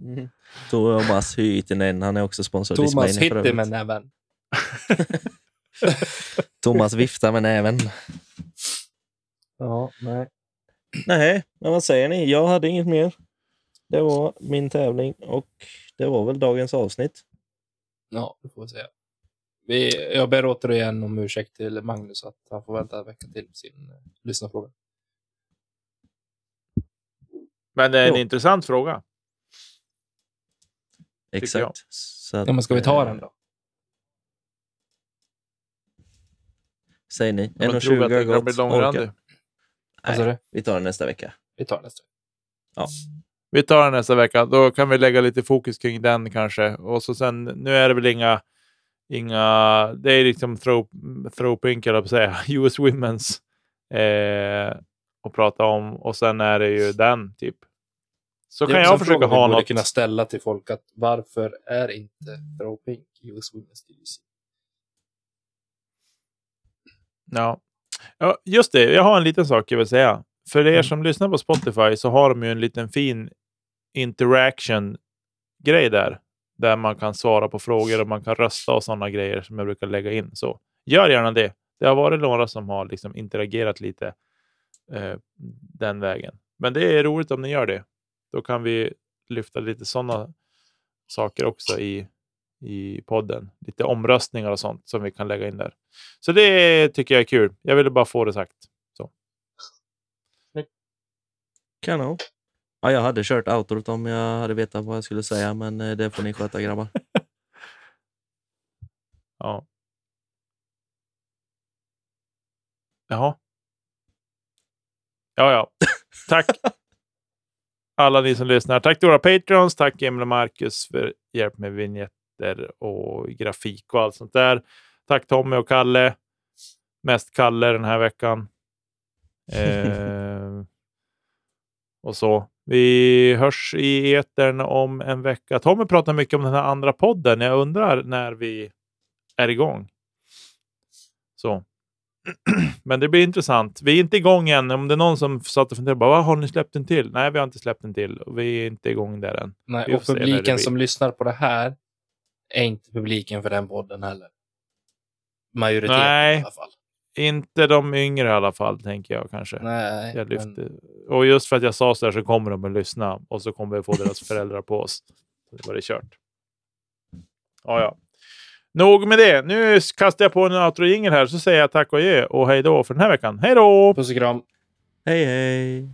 Mm. Thomas Hytinen, han är också sponsor av Thomas Hytte med näven. Thomas viftar med näven. Ja, nej. Nej, men vad säger ni? Jag hade inget mer. Det var min tävling och det var väl dagens avsnitt. Ja, det får vi säga. Vi, jag ber återigen om ursäkt till Magnus att han får vänta en vecka till på sin eh, lyssnarfråga. Men det är en Jo. intressant fråga. jag. Exakt. Så att, Ja, men ska vi ta eh, den då? Säger ni. Man tror 1,20 att har det gått. långrandig. Vad sa Nej, du? vi tar den nästa vecka. Vi tar nästa. Vi tar den nästa vecka. Då kan vi lägga lite fokus kring den kanske. Och så sen, nu är det väl inga, inga det är liksom throw, throwpink, eller på att säga, US Women's eh, att prata om. Och sen är det ju den, typ. Så kan jag försöka ha något. kunna ställa till folk att varför är inte Throw Pink US Women's DVC? Ja. ja, just det. Jag har en liten sak jag vill säga. För er Mm. som lyssnar på Spotify så har de ju en liten fin interaction-grej där. Där man kan svara på frågor och man kan rösta och sådana grejer som jag brukar lägga in. Så gör gärna det. Det har varit några som har liksom interagerat lite eh, den vägen. Men det är roligt om ni gör det. Då kan vi lyfta lite sådana saker också i, i podden. Lite omröstningar och sånt som vi kan lägga in där. Så det tycker jag är kul. Jag ville bara få det sagt. Kanon. Ja, jag hade kört outrot om jag hade vetat vad jag skulle säga, men eh, det får ni sköta grabbar. Ja. Jaha. Ja, ja. Tack alla ni som lyssnar. Tack till våra Patreons. Tack Emil och Marcus för hjälp med vignetter och grafik och allt sånt där. Tack Tommy och Kalle. Mest Kalle den här veckan. Eh, och så. Vi hörs i etern om en vecka. Tommy pratar mycket om den här andra podden. Jag undrar när vi är igång. Så. Men det blir intressant. Vi är inte igång än. Om det är någon som satt och funderade, bara, vad har ni släppt en till? Nej, vi har inte släppt en till. Vi är inte igång där än. Nej, och publiken som lyssnar på det här är inte publiken för den podden heller. Majoriteten Nej. i alla fall. Inte de yngre i alla fall, tänker jag kanske. Nej, Jag men- lyfte. Och just för att jag sa så där så kommer de att lyssna och så kommer vi få deras föräldrar på oss. Så det var det kört. Ja, ja. Nog med det. Nu kastar jag på en outro här så säger jag tack och adjö och hej då för den här veckan. Hej då! Puss och kram. Hej hej!